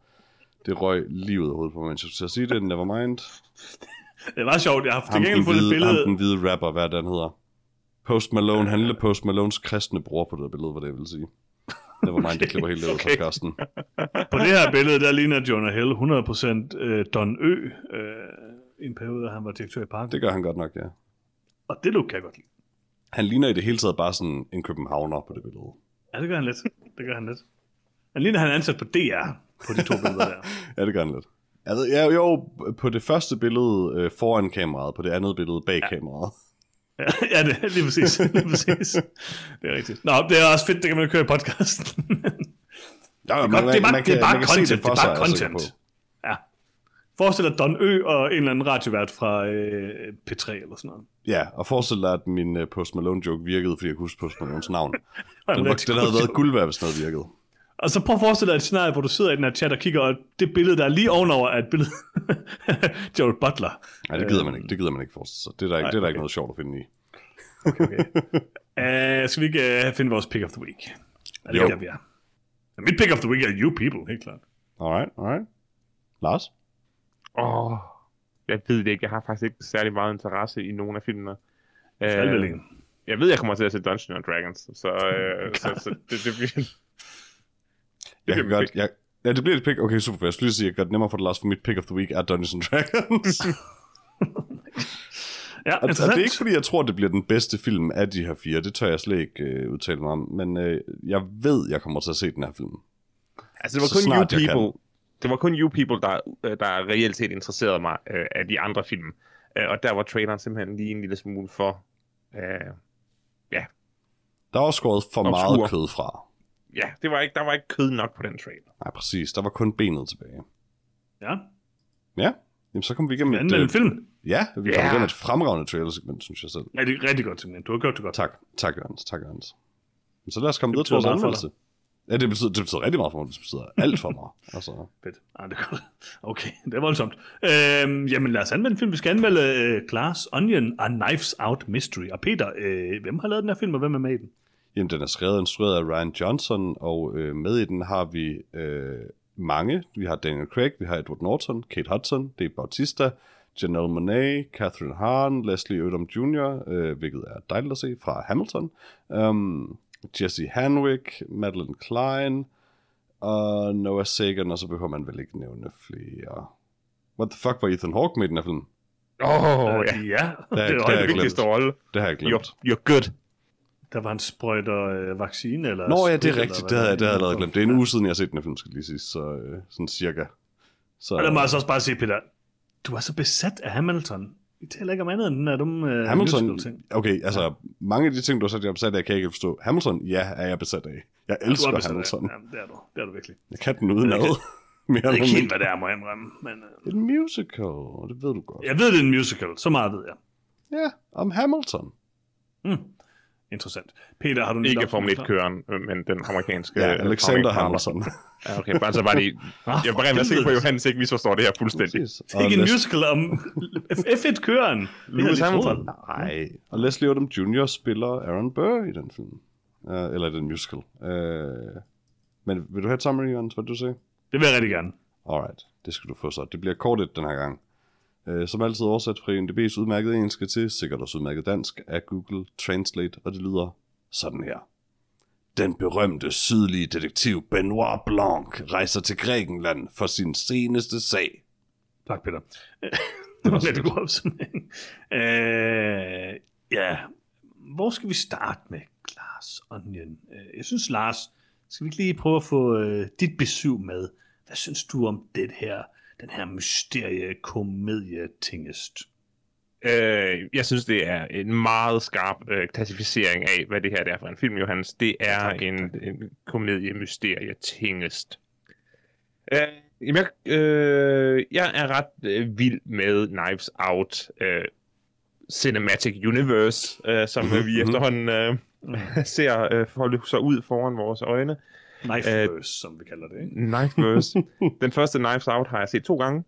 Det røg lige ud af hovedet på mig, mens jeg skulle sige det, never mind. Det var sjovt, jeg har til gengæld fået et hvide, ham billede. den hvide rapper, hvad den hedder. Post Malone, han er Post Malones kristne bror på det billede, hvad det vil sige. Never mind, det klipper helt ud okay. podcasten. På det her billede, der ligner Jonah Hill 100% øh, Don Ø. Øh, en periode, han var direktør i parken. Det gør han godt nok, ja. Og det look kan godt lide. Han ligner i det hele taget bare sådan en københavner på det billede. Ja, det gør han lidt. Det gør han lidt. Han ligner, han er ansat på DR på de to billeder der. Ja, det gør han lidt. Jeg ved, ja, jo, på det første billede øh, foran kameraet, på det andet billede bag ja. kameraet. Ja, det er lige præcis. Lige præcis. Det er rigtigt. Nå, det er også fedt, det kan man køre i podcasten. Ja, Det er, godt, det er bare, det er bare content. Det er bare content. Ja. Forestil dig Don Ø og en eller anden radiovært fra øh, P3 eller sådan noget. Ja, og forestil dig, at min uh, Post Malone joke virkede, fordi jeg kunne huske Post Malones navn. Det Den, en var, den havde været guld værd, hvis den havde virket. Og så prøv at forestille dig et scenarie, hvor du sidder i den her chat og kigger, og det billede, der er lige ovenover, er et billede af Joel Butler. Nej, det gider man ikke. Det gider man ikke forestille sig. Det er der ikke, det er der okay. ikke noget sjovt at finde i. Uh, skal vi ikke uh, finde vores pick of the week? Er det Jo. der, vi er? Ja, Mit pick of the week er You People, helt klart. Alright, alright. Lars? Åh, jeg ved det ikke. Jeg har faktisk ikke særlig meget interesse i nogen af filmene. Skal Øh, en. Jeg ved, jeg kommer til at se Dungeons and Dragons, så, øh, så, så det, det bliver... Jeg kan godt, jeg, ja, det bliver et pick. Okay, super. for Jeg skulle lige sige, at jeg gør det nemmere for dig, Lars, for mit pick of the week er Dungeons and Dragons. Ja, og, og det er ikke, fordi jeg tror, det bliver den bedste film af de her fire. Det tør jeg slet ikke øh, udtale mig om. Men øh, jeg ved, jeg kommer til at se den her film. Altså, det var kun You People, det var kun You People, der, øh, der reelt set interesserede mig øh, af de andre film. Øh, og der var traileren simpelthen lige en lille smule for... Øh, Der var skåret for Obskur. meget kød fra. Ja, det var ikke, der var ikke kød nok på den trailer. Nej, præcis. Der var kun benet tilbage. Ja, Ja, jamen så kom vi igennem et... øh, en film. Ja, vi kom Ja. igennem et fremragende trailersegment, synes jeg selv. Rigtig, rigtig godt, simpelthen. Du har gjort det godt. Tak, tak Jørgens, tak Jørgens. Så lad os komme Det videre til vores anmeldelse. Ja, det betyder, det betyder rigtig meget for mig. Det betyder alt for mig. Altså, Fedt. Ah, det er godt. Okay, det er voldsomt. Øhm, jamen lad os anmelde en film. Vi skal anmelde uh, Glass Onion og Knives Out Mystery. Og Peter, øh, hvem har lavet den her film, og hvem er med i den? Jamen, den er skrevet og instrueret af Ryan Johnson, og øh, med i den har vi øh, mange. Vi har Daniel Craig, vi har Edward Norton, Kate Hudson, Dave Bautista, Janelle Monáe, Catherine Hahn, Leslie Odom Jr., øh, hvilket er dejligt at se, fra Hamilton, um, Jesse Hanwick, Madeline Klein, og Noah Sagan, og så behøver man vel ikke nævne flere. What the fuck var Ethan Hawke med i den her film? Åh, oh, ja. ja, Det er- det det er var jeg det glemt. Vigtigste rolle. Det har jeg glemt. You're, you're good. Der var en sprøjter øh, vaccine, eller... Nå ja, det er rigtigt. Det havde, jeg- det havde jeg allerede glemt. Det er en uge siden, jeg har set den her film, skal lige sige. Så øh, sådan cirka. Så, Og der må jeg altså også bare sige, Peter, du er så besat af Hamilton. Vi taler ikke om andet end den her dumme øh, Hamilton, musical-ting. okay, altså mange af de ting, du har sagt, jeg er besat af, kan jeg ikke forstå. Hamilton, ja, er jeg besat af. Jeg er elsker af- Hamilton. Ja, det er du. Det er du virkelig. Jeg kan den uden ad. Mere Jeg ved ikke helt, hvad det er, må jeg indrømme. Men, øh, Det er en musical, det ved du godt. jeg ved, det er en musical. Så meget ved jeg. Ja, om Hamilton. Mm. Interessant. Peter, har du Ikke Formel opfølgning 1-køren, men den amerikanske... Ja, øh, Alexander Formel 1-kører. Hamilton. Ja, okay, bare så var det... Jeg var rigtig sikker på, at. Johannes ikke misforstår det her fuldstændig. Er ikke en musical om F1-køren. Lewis Hamilton. Nej. Og Leslie Odom Jr. spiller Aaron Burr i den film. Uh, eller i den musical. Uh, men vil du have et summary, Jørgens, hvad du siger? Det vil jeg rigtig gerne. Alright, det skal du få så. Det bliver kortet den her gang. Øh, som altid oversat fra UNDB's udmærket engelske til sikkert også udmærket dansk af Google Translate, og det lyder sådan her. Den berømte sydlige detektiv Benoit Blanc rejser til Grækenland for sin seneste sag. Tak, Peter. det var lidt god opsummering. Øh, ja, hvor skal vi starte med Glass Onion? Øh, jeg synes, Lars, skal vi ikke lige prøve at få øh, dit besøg med? Hvad synes du om det her, den her mysterie-komedie-tingest? Øh, jeg synes, det er en meget skarp øh, klassificering af, hvad det her er for en film, Johannes. Det er Tak, en, en komedie-mysterie-tingest. Øh, jamen, jeg, øh, jeg er ret øh, vild med Knives Out øh, Cinematic Universe, øh, som Mhm, vi mhm. efterhånden øh, ser øh, folde sig ud foran vores øjne. Knifeverse, som vi kalder det, ikke? Knifeverse. den første Knives Out har jeg set to gange.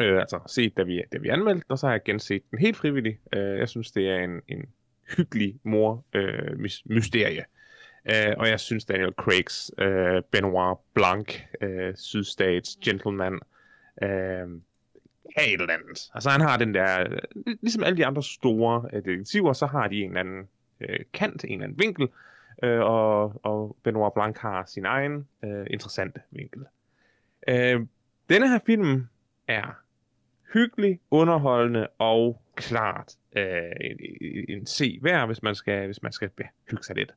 Øh, altså set, da vi, da vi anmeldte, og så har jeg genset den helt frivilligt. Øh, jeg synes, det er en, en hyggelig mor øh. Øh, og jeg synes, Daniel Craigs øh, Benoit Blanc, øh, Sydstats Gentleman, øh, er et eller andet. Altså han har den der, øh, ligesom alle de andre store øh, detektiver, så har de en eller anden øh, kant, en eller anden vinkel, øh, og, og Benoit Blanc har sin egen øh, interessante vinkel. Øh, denne her film er hyggelig, underholdende og klart øh, en, en se værd, hvis man skal, hvis man skal hygge sig lidt.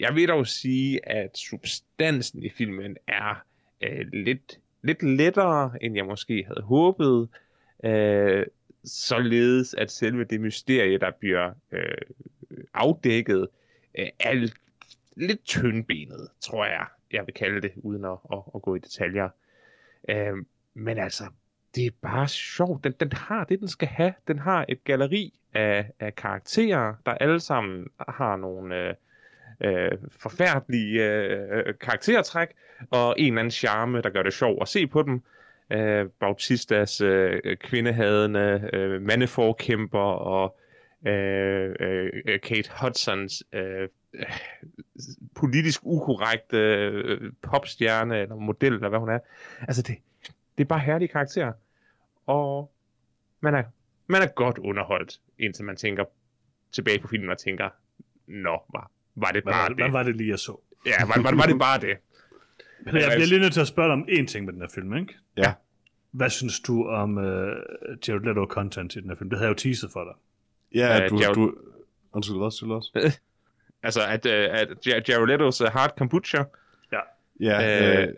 Jeg vil dog sige, at substansen i filmen er øh, lidt, lidt lettere, end jeg måske havde håbet. Øh, således at selve det mysterie, der bliver øh, afdækket, øh, er lidt- lidt tyndbenet, tror jeg, jeg vil kalde det, uden at, at, at gå i detaljer. Øh, men altså, det er bare sjovt. Den, den har det, den skal have. Den har et galeri af, af karakterer, der alle sammen har nogle øh, øh, forfærdelige øh, øh karaktertræk, og en eller anden charme, der gør det sjovt at se på dem. Øh, Bautistas øh, kvindehadende øh, mandeforkæmper og øh, øh, Kate Hudsons øh, øh, politisk ukorrekte øh, popstjerne eller model, eller hvad hun er. Altså, det, det er bare herlige karakterer. Og man er, man er godt underholdt, indtil man tænker tilbage på filmen og tænker, nå, var, var det Hvad, bare var, det? hvad var det lige, jeg så? Ja, var, var, var det bare det? Men jeg bliver lige nødt til at spørge dig om én ting med den her film, ikke? Ja. Hvad synes du om uh, Jared Leto-content i den her film? Det havde jeg jo teaset for dig. Ja, Øh, du, Jared- du... Undskyld, hvad siger du også? Altså, at, uh, at Ja- Jared Leto's uh, Hard Kombucha Ja, Øh, øh,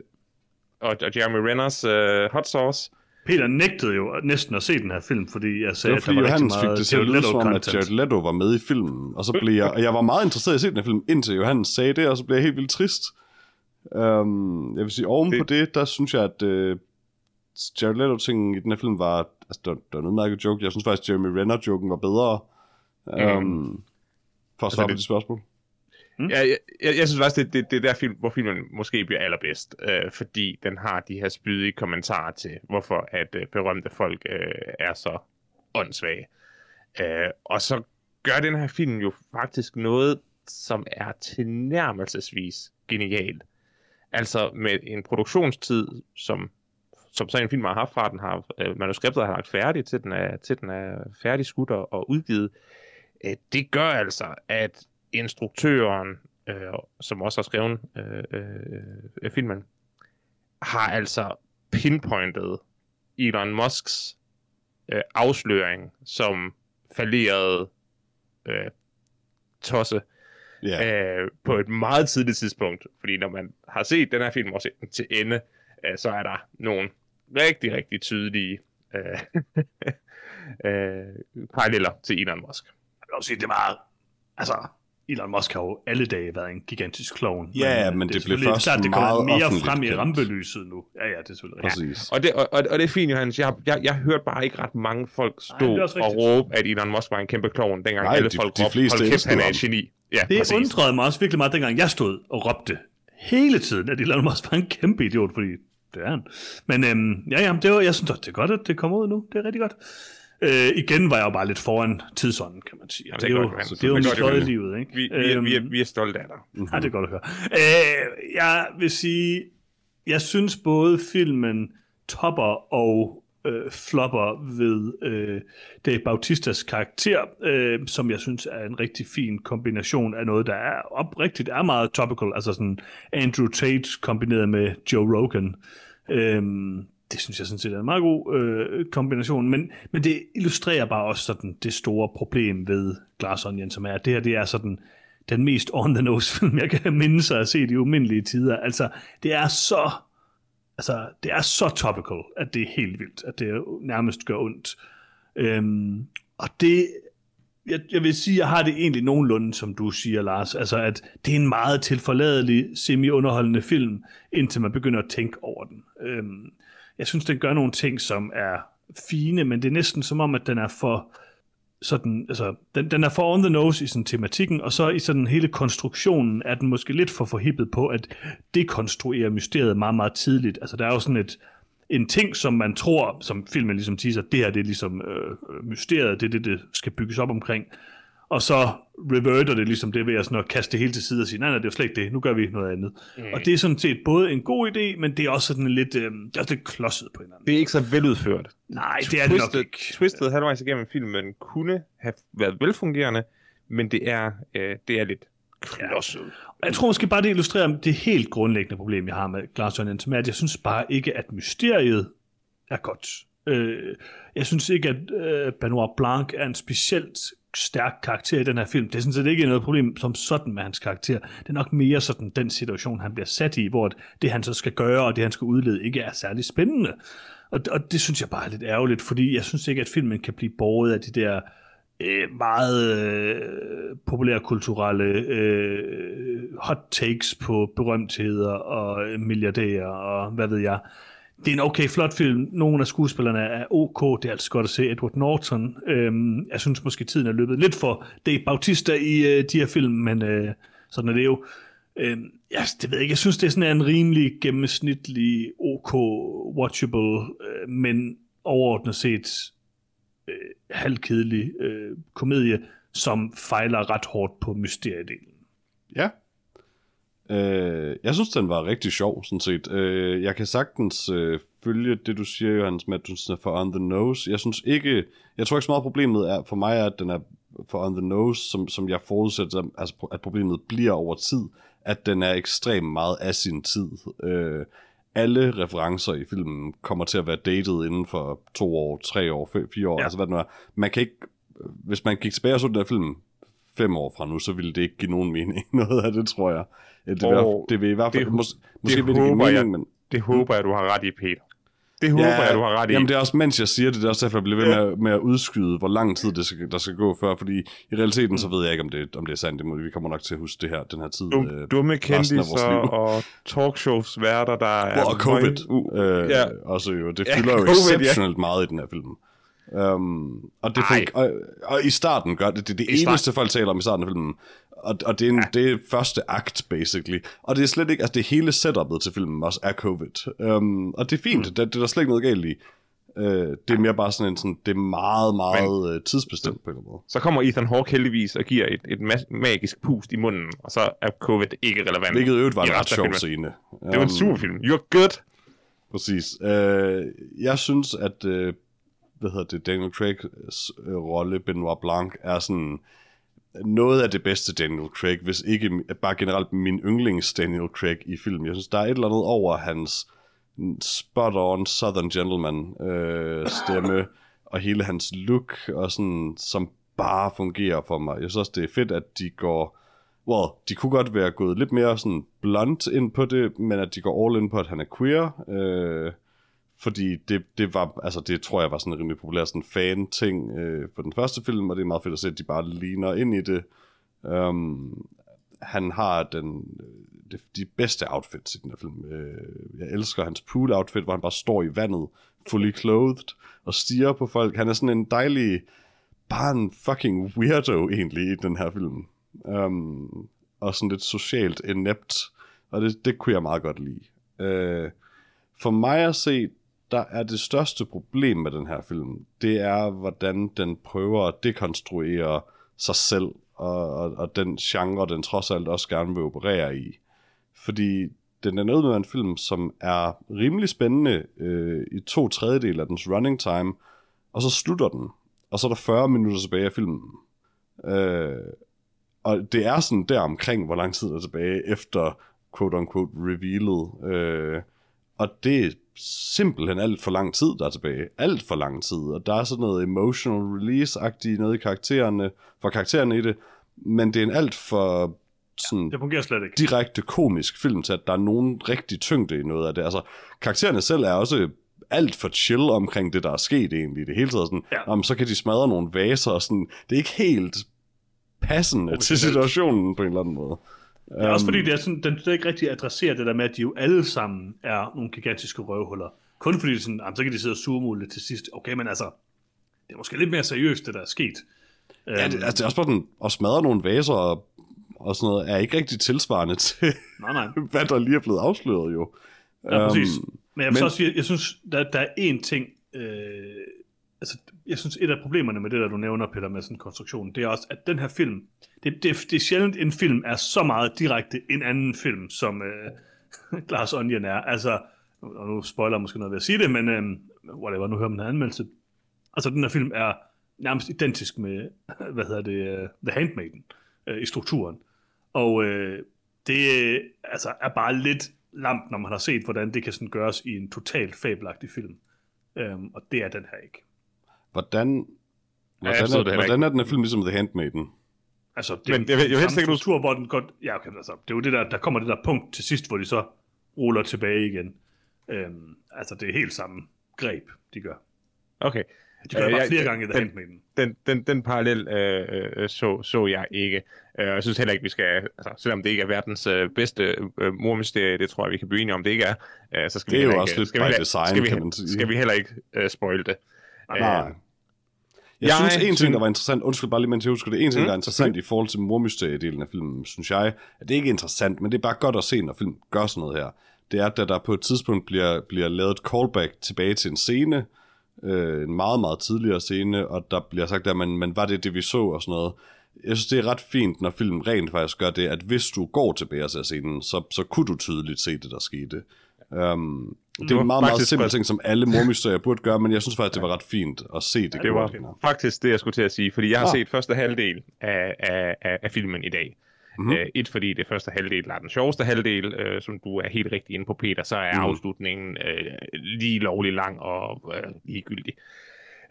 og, og Jeremy Renners uh, Hot Sauce, Peter nægtede jo næsten at se den her film, fordi jeg det sagde, var at der fordi var rigtig Johannes fik meget det til at Jared lyde som om, at. Jared Leto var med i filmen. Og så blev jeg, og jeg var meget interesseret i at se den her film, indtil Johannes sagde det, og så blev jeg helt vildt trist. Um, jeg vil sige, oven Det- på det, der synes jeg, at uh, Jared Leto-tingen i den her film var, altså det var, det var en udmærket joke. Jeg synes faktisk, Jeremy Renner-joken var bedre. Um, Mm. For at svare på det- de spørgsmål. Mm. Ja, jeg, jeg, jeg synes faktisk, det, det, det er der film, hvor filmen måske bliver allerbedst, øh, fordi den har de her spydige kommentarer til, hvorfor at øh, berømte folk øh, er så åndssvage. Øh, og så gør den her film jo faktisk noget, som er tilnærmelsesvis genialt. Altså med en produktionstid, som, som sådan en film har haft fra, den har øh, manuskriptet har lagt færdigt, til den er, til den er færdig skudt og, og udgivet. Øh, det gør altså, at instruktøren, øh, som også har skrevet øh, øh, filmen, har altså pinpointet Elon Musks øh, afsløring som falderede øh, tosse Ja, øh, på et meget tidligt tidspunkt. Fordi når man har set den her film og set den til ende, øh, så er der nogle rigtig, rigtig tydelige øh, øh, paralleller til Elon Musk. Jeg vil også sige, det var... Altså, Elon Musk har jo alle dage været en gigantisk klovn. Ja, men det er blev først klart, det meget kommer mere frem i rampelyset nu. Ja, ja, det er selvfølgelig rigtigt. præcis. Og det, og, og, det er fint, Johannes. Jeg, jeg, jeg hørte bare ikke ret mange folk Nej, stå det er også og råbe, at Elon Musk var en kæmpe klovn, dengang Nej, alle de- folk de råbte, hold kæft, han er et geni. Ja, Det præcis. undrede mig også virkelig meget, dengang jeg stod og råbte hele tiden, at Elon Musk var en kæmpe idiot, fordi det er han. Men øhm, ja, ja, det var, jeg synes også, det er godt, at det kommer ud nu. Det er rigtig godt. Øh, igen var jeg jo bare lidt foran tidsånden, kan man sige. Jamen, det, det er jo, godt, det er jo godt, fløje i livet, ikke? Vi, vi, er, vi, er, Øhm, vi er stolte af dig. Ja, det er godt at høre. Øh, jeg vil sige, jeg synes både filmen topper og øh, flopper ved øh, Dave Bautistas karakter, øh, som jeg synes er en rigtig fin kombination af noget, der er oprigtigt er meget topical, altså sådan Andrew Tate kombineret med Joe Rogan. Øh, det synes jeg sådan set er en meget god øh, kombination, men, men det illustrerer bare også sådan det store problem ved Glass Onion, som er, at det her det er sådan den mest on-the-nose film, jeg kan mindes at se i de umindelige tider. Altså, det er så altså, det er så topical, at det er helt vildt, at det nærmest gør ondt. Øhm, og det, jeg, jeg vil sige, jeg har det egentlig nogenlunde, som du siger, Lars. Altså, at det er en meget tilforladelig, semi-underholdende film, indtil man begynder at tænke over den. Øhm, jeg synes, den gør nogle ting, som er fine, men det er næsten som om, at den er for sådan, altså, den, den er for on the nose i sådan tematikken, og så i sådan hele konstruktionen er den måske lidt for forhippet på at dekonstruere mysteriet meget, meget tidligt. Altså, der er jo sådan et, en ting, som man tror, som filmen ligesom teaser, det her det er ligesom øh, øh mysteriet, det er det, det skal bygges op omkring. Og så reverter det ligesom det ved at, sådan at kaste det hele til side og sige, nej, nej, det er jo slet ikke det, nu gør vi noget andet. Mm. Og det er sådan set både en god idé, men det er også sådan lidt, øh, det er også lidt klodset på hinanden. Det er ikke så veludført. Nej, det er det nok ikke. Twisted halvvejs igennem filmen kunne have været velfungerende, men det er, øh, det er lidt klodset. Og jeg tror måske bare, det illustrerer det helt grundlæggende problem, jeg har med Glass Onion, som er, at jeg synes bare ikke, at mysteriet er godt. Øh, jeg synes ikke, at øh, Benoit Blanc er en specielt stærk karakter i den her film. Det er sådan set ikke noget problem som sådan med hans karakter. Det er nok mere sådan den situation, han bliver sat i, hvor det, han så skal gøre, og det, han skal udlede, ikke er særlig spændende. Og, og det synes jeg bare er lidt ærgerligt, fordi jeg synes ikke, at filmen kan blive båret af de der øh, meget øh, populære kulturelle øh, hot takes på berømtheder og øh, milliardærer og hvad ved jeg. Det er en okay flot film. Nogle af skuespillerne er ok. Det er altså godt at se Edward Norton. Øhm, jeg synes måske tiden er løbet lidt for Dave Bautista i øh, de her film, men øh, sådan er det jo. Øhm, ja, det ved jeg ikke. Jeg synes, det er sådan en rimelig gennemsnitlig, ok, watchable, øh, men overordnet set øh, halvkedelig øh, komedie, som fejler ret hårdt på mysteriedelen. Ja. Øh, jeg synes, den var rigtig sjov, sådan set. Øh, jeg kan sagtens øh, følge det, du siger, Johannes, med at du synes, er for on the nose. Jeg synes ikke, jeg tror ikke så meget problemet er, for mig er, at den er for on the nose, som, som jeg forudsætter, altså at problemet bliver over tid, at den er ekstremt meget af sin tid. Øh, alle referencer i filmen kommer til at være dated inden for to år, tre år, fire år, ja. altså hvad det nu er. Man kan ikke, hvis man gik tilbage og så den der film fem år fra nu, så ville det ikke give nogen mening. Noget af det, tror jeg. Ja, Det vil, det vil i hvert fald, det- mås, måske det vil det give håber mening, jeg. men... Det håber jeg, du har ret i, Peter. Det håber jeg, du har ret i. Jamen det er også, mens jeg siger det, det er også derfor, jeg bliver ved med, at- med at udskyde, hvor lang tid det skal, der skal gå før, fordi i realiteten, så ved jeg ikke, om det, om det er sandt. Det må, vi kommer nok til at huske det her, den her tid. Dum, øh, dumme liv. og talkshows værter, der er... og covid. Uh, øh, ja. Også jo, det Ja, fylder jo covid, ja. exceptionelt meget i den her film. Um, og, det fik, og, og, i starten gør det, det er det I start- eneste, folk taler om i starten af filmen. Og, og det, er en, ja. det er første akt, basically. Og det er slet ikke, altså det hele setupet til filmen også er covid. Um, og det er fint, mm. det, det er der slet ikke noget galt i. Uh, det er mere bare sådan en, sådan, det er meget, meget Men, tidsbestemt på en eller anden måde. Så kommer Ethan Hawke heldigvis og giver et, et ma- magisk pust i munden, og så er covid ikke relevant. Hvilket øvrigt var en ret sjov scene. Det var en Um, super film. You're good. Præcis. Øh, jeg synes, at øh, hvad hedder det, Daniel Craig's øh, rolle, Benoit Blanc, er sådan noget af det bedste Daniel Craig, hvis ikke bare generelt min yndlings Daniel Craig i film. Jeg synes, der er et eller andet over hans spot-on Southern Gentleman øh, stemme, og hele hans look, og sådan, som bare fungerer for mig. Jeg synes også, det er fedt, at de går... Well, de kunne godt være gået lidt mere sådan blunt ind på det, men at de går all in på, at han er queer. Øh, fordi det, det var, altså det tror jeg var sådan en rimelig populær sådan fan-ting øh, for den første film, og det er meget fedt at se, at de bare ligner ind i det. Um, han har den, øh, de, de bedste outfits i den her film. Øh, jeg elsker hans pool-outfit, hvor han bare står i vandet, fully clothed, og stiger på folk. Han er sådan en dejlig, bare en fucking weirdo egentlig i den her film. Um, og sådan lidt socialt inept, og det, det kunne jeg meget godt lide. Uh, for mig at se, der er det største problem med den her film, det er, hvordan den prøver at dekonstruere sig selv, og, og, og den genre, den trods alt også gerne vil operere i. Fordi den er noget med en film, som er rimelig spændende øh, i to tredjedel af dens running time, og så slutter den, og så er der 40 minutter tilbage af filmen. Øh, og det er sådan der omkring, hvor lang tid der er tilbage efter quote-unquote revealet. Øh, og det er simpelthen alt for lang tid, der er tilbage. Alt for lang tid. Og der er sådan noget emotional release-agtigt noget i karaktererne, for karaktererne i det. Men det er en alt for sådan Det fungerer slet ikke. direkte komisk film til, at der er nogen rigtig tyngde i noget af det. Altså, karaktererne selv er også alt for chill omkring det, der er sket egentlig. Det hele taget sådan, Ja. så kan de smadre nogle vaser og sådan. Det er ikke helt passende til situationen på en eller anden måde. Er også Øhm, fordi, det er sådan, den slet ikke rigtig adresserer det der med, at de jo alle sammen er nogle gigantiske røvhuller. Kun fordi, det er sådan, jamen, så kan de sidde og surmule til sidst. Okay, men altså, det er måske lidt mere seriøst, det der er sket. Ja, Øhm, det, altså, det er også bare sådan, at smadre nogle vaser og, og sådan noget, er ikke rigtig tilsvarende til, Nej, nej. hvad der lige er blevet afsløret jo. Ja, præcis. Øhm, Men jeg vil men- så også sige, jeg synes, der, der er én ting, øh, altså, jeg synes, et af problemerne med det, der du nævner, Peter, med sådan en konstruktion, det er også, at den her film, det, det, det er sjældent, en film er så meget direkte en anden film, som øh, Glass Onion er. Altså, og nu spoiler jeg måske noget ved at sige det, men øh, whatever, nu hører man en anmeldelse. Altså, den her film er nærmest identisk med, hvad hedder det, uh, The Handmaiden uh, i strukturen. Og øh, det øh, altså, er bare lidt lamt, når man har set, hvordan det kan sådan gøres i en totalt fabelagtig film. Øhm, og det er den her ikke hvordan, jeg hvordan, forstod er, det hvordan er den her film ligesom The Handmaiden? Altså, det Men jeg jeg vil helst ikke, struktur, hvor den godt... Ja, okay, altså, det er jo det der, der kommer det der punkt til sidst, hvor de så ruller tilbage igen. Øhm, altså, det er helt samme greb, de gør. Okay. De gør det Øh, bare jeg- flere gange i The den- Handmaiden. den, den, den parallel øh, øh, så, så jeg ikke. Øh, jeg synes heller ikke, vi skal, altså, selvom det ikke er verdens øh, bedste øh, mormysterie, det tror jeg, vi kan blive enige om, det ikke er, øh, så skal Det vi er jo heller også ikke, lidt skal vi by heller- design, skal vi, kan man sige. Skal vi heller ikke øh, spoil det. Nej. Øh, Jeg, Jeg synes, en ting, der var interessant, undskyld bare lige, mens jeg husker det, en ting, Mm, der er interessant i forhold til mormysteriedelen af filmen, synes jeg, at det ikke er interessant, men det er bare godt at se, når film gør sådan noget her. Det er, at der på et tidspunkt bliver, bliver lavet et callback tilbage til en scene, øh, en meget, meget tidligere scene, og der bliver sagt, at man, man var det, det vi så og sådan noget. Jeg synes, det er ret fint, når film rent faktisk gør det, at hvis du går tilbage ser scenen, så, så kunne du tydeligt se det, der skete. Um, det er en meget, meget simpel ting, som alle mormysterier burde gøre, men jeg synes faktisk, det var ret fint at se det. Det gjort. var faktisk det, jeg skulle til at sige, fordi jeg har Ah. set første halvdel af, af, af, af filmen i dag. Mhm. Mm-hmm. Uh, et, fordi det første halvdel er den sjoveste halvdel, uh, som du er helt rigtig inde på, Peter, så er mm. afslutningen uh, lige lovlig lang og uh, ligegyldig.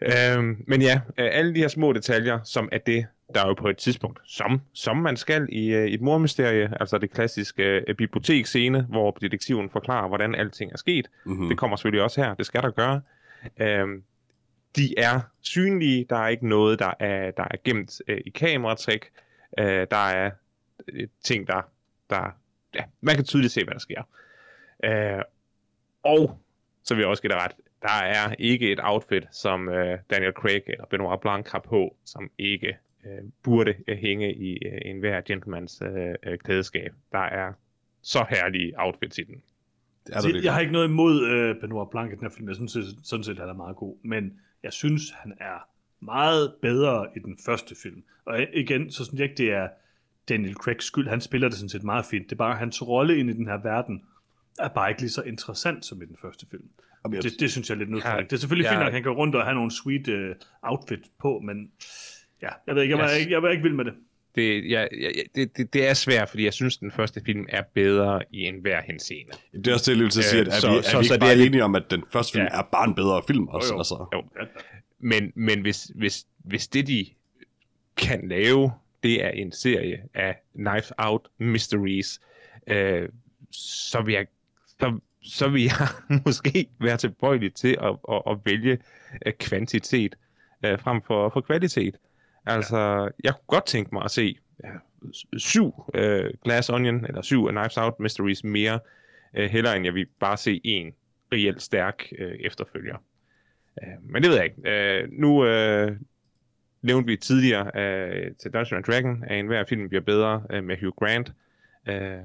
Uh, men ja, alle de her små detaljer, som er det, der er jo på et tidspunkt, som, som man skal i uh, et mormysterie, altså det klassiske uh, biblioteksscene, hvor detektiven forklarer, hvordan alting er sket. Mm-hmm. Det kommer selvfølgelig også her, det skal der gøre. Øhm, de er synlige, der er ikke noget, der er, der er gemt øh, i kameratrik. Øh, der er øh, ting, der, der... Ja, man kan tydeligt se, hvad der sker. Øh, og, så vil jeg også give dig ret, der er ikke et outfit, som øh, Daniel Craig eller Benoit Blanc har på, som ikke øh, burde øh, hænge i øh, enhver gentlemans øh, øh, klædeskab. Der er så herlige outfits i den. Det er Altså, jeg har ikke noget imod øh, Benoit Blanc i den her film. Jeg synes sådan set, at han er meget god. Men jeg synes, han er meget bedre i den første film. Og igen, så synes jeg ikke, det er Daniel Craigs skyld. Han spiller det sådan set meget fint. Det er bare hans rolle ind i den her verden er bare ikke lige så interessant som i den første film. Jamen, jeg- Det, det synes jeg er lidt nødt Ja, Det er selvfølgelig ja. fint, at han går rundt og have nogle sweet uh, outfit på, men ja, jeg ved ikke, jeg var, Yes. ikke, jeg var ikke vild med det. Det, ja, ja, ja, det, det, det er svært, fordi jeg synes, den første film er bedre i enhver henseende. Det er også det, jeg til at sige, at er Øh, så- vi, er så- vi så ikke det bare er lidt- enige om, at den første film Ja. er bare en bedre film også? jo. Altså. Jo. Men men hvis, hvis, hvis det, de kan lave, det er en serie af Knife Out Mysteries, øh, så vil jeg, så, så vil jeg måske være tilbøjelig til at, at, at vælge øh, kvantitet øh, frem for, for kvalitet. Altså, ja. jeg kunne godt tænke mig at se ja, syv øh, Glass Onion, eller syv Knives Out Mysteries mere, øh, hellere end jeg vil bare se en reelt stærk øh, efterfølger. Øh, men det ved jeg ikke. Øh, nu øh, nævnte vi tidligere øh, til Dungeons and Dragon, at enhver film bliver bedre øh, med Hugh Grant. Øh,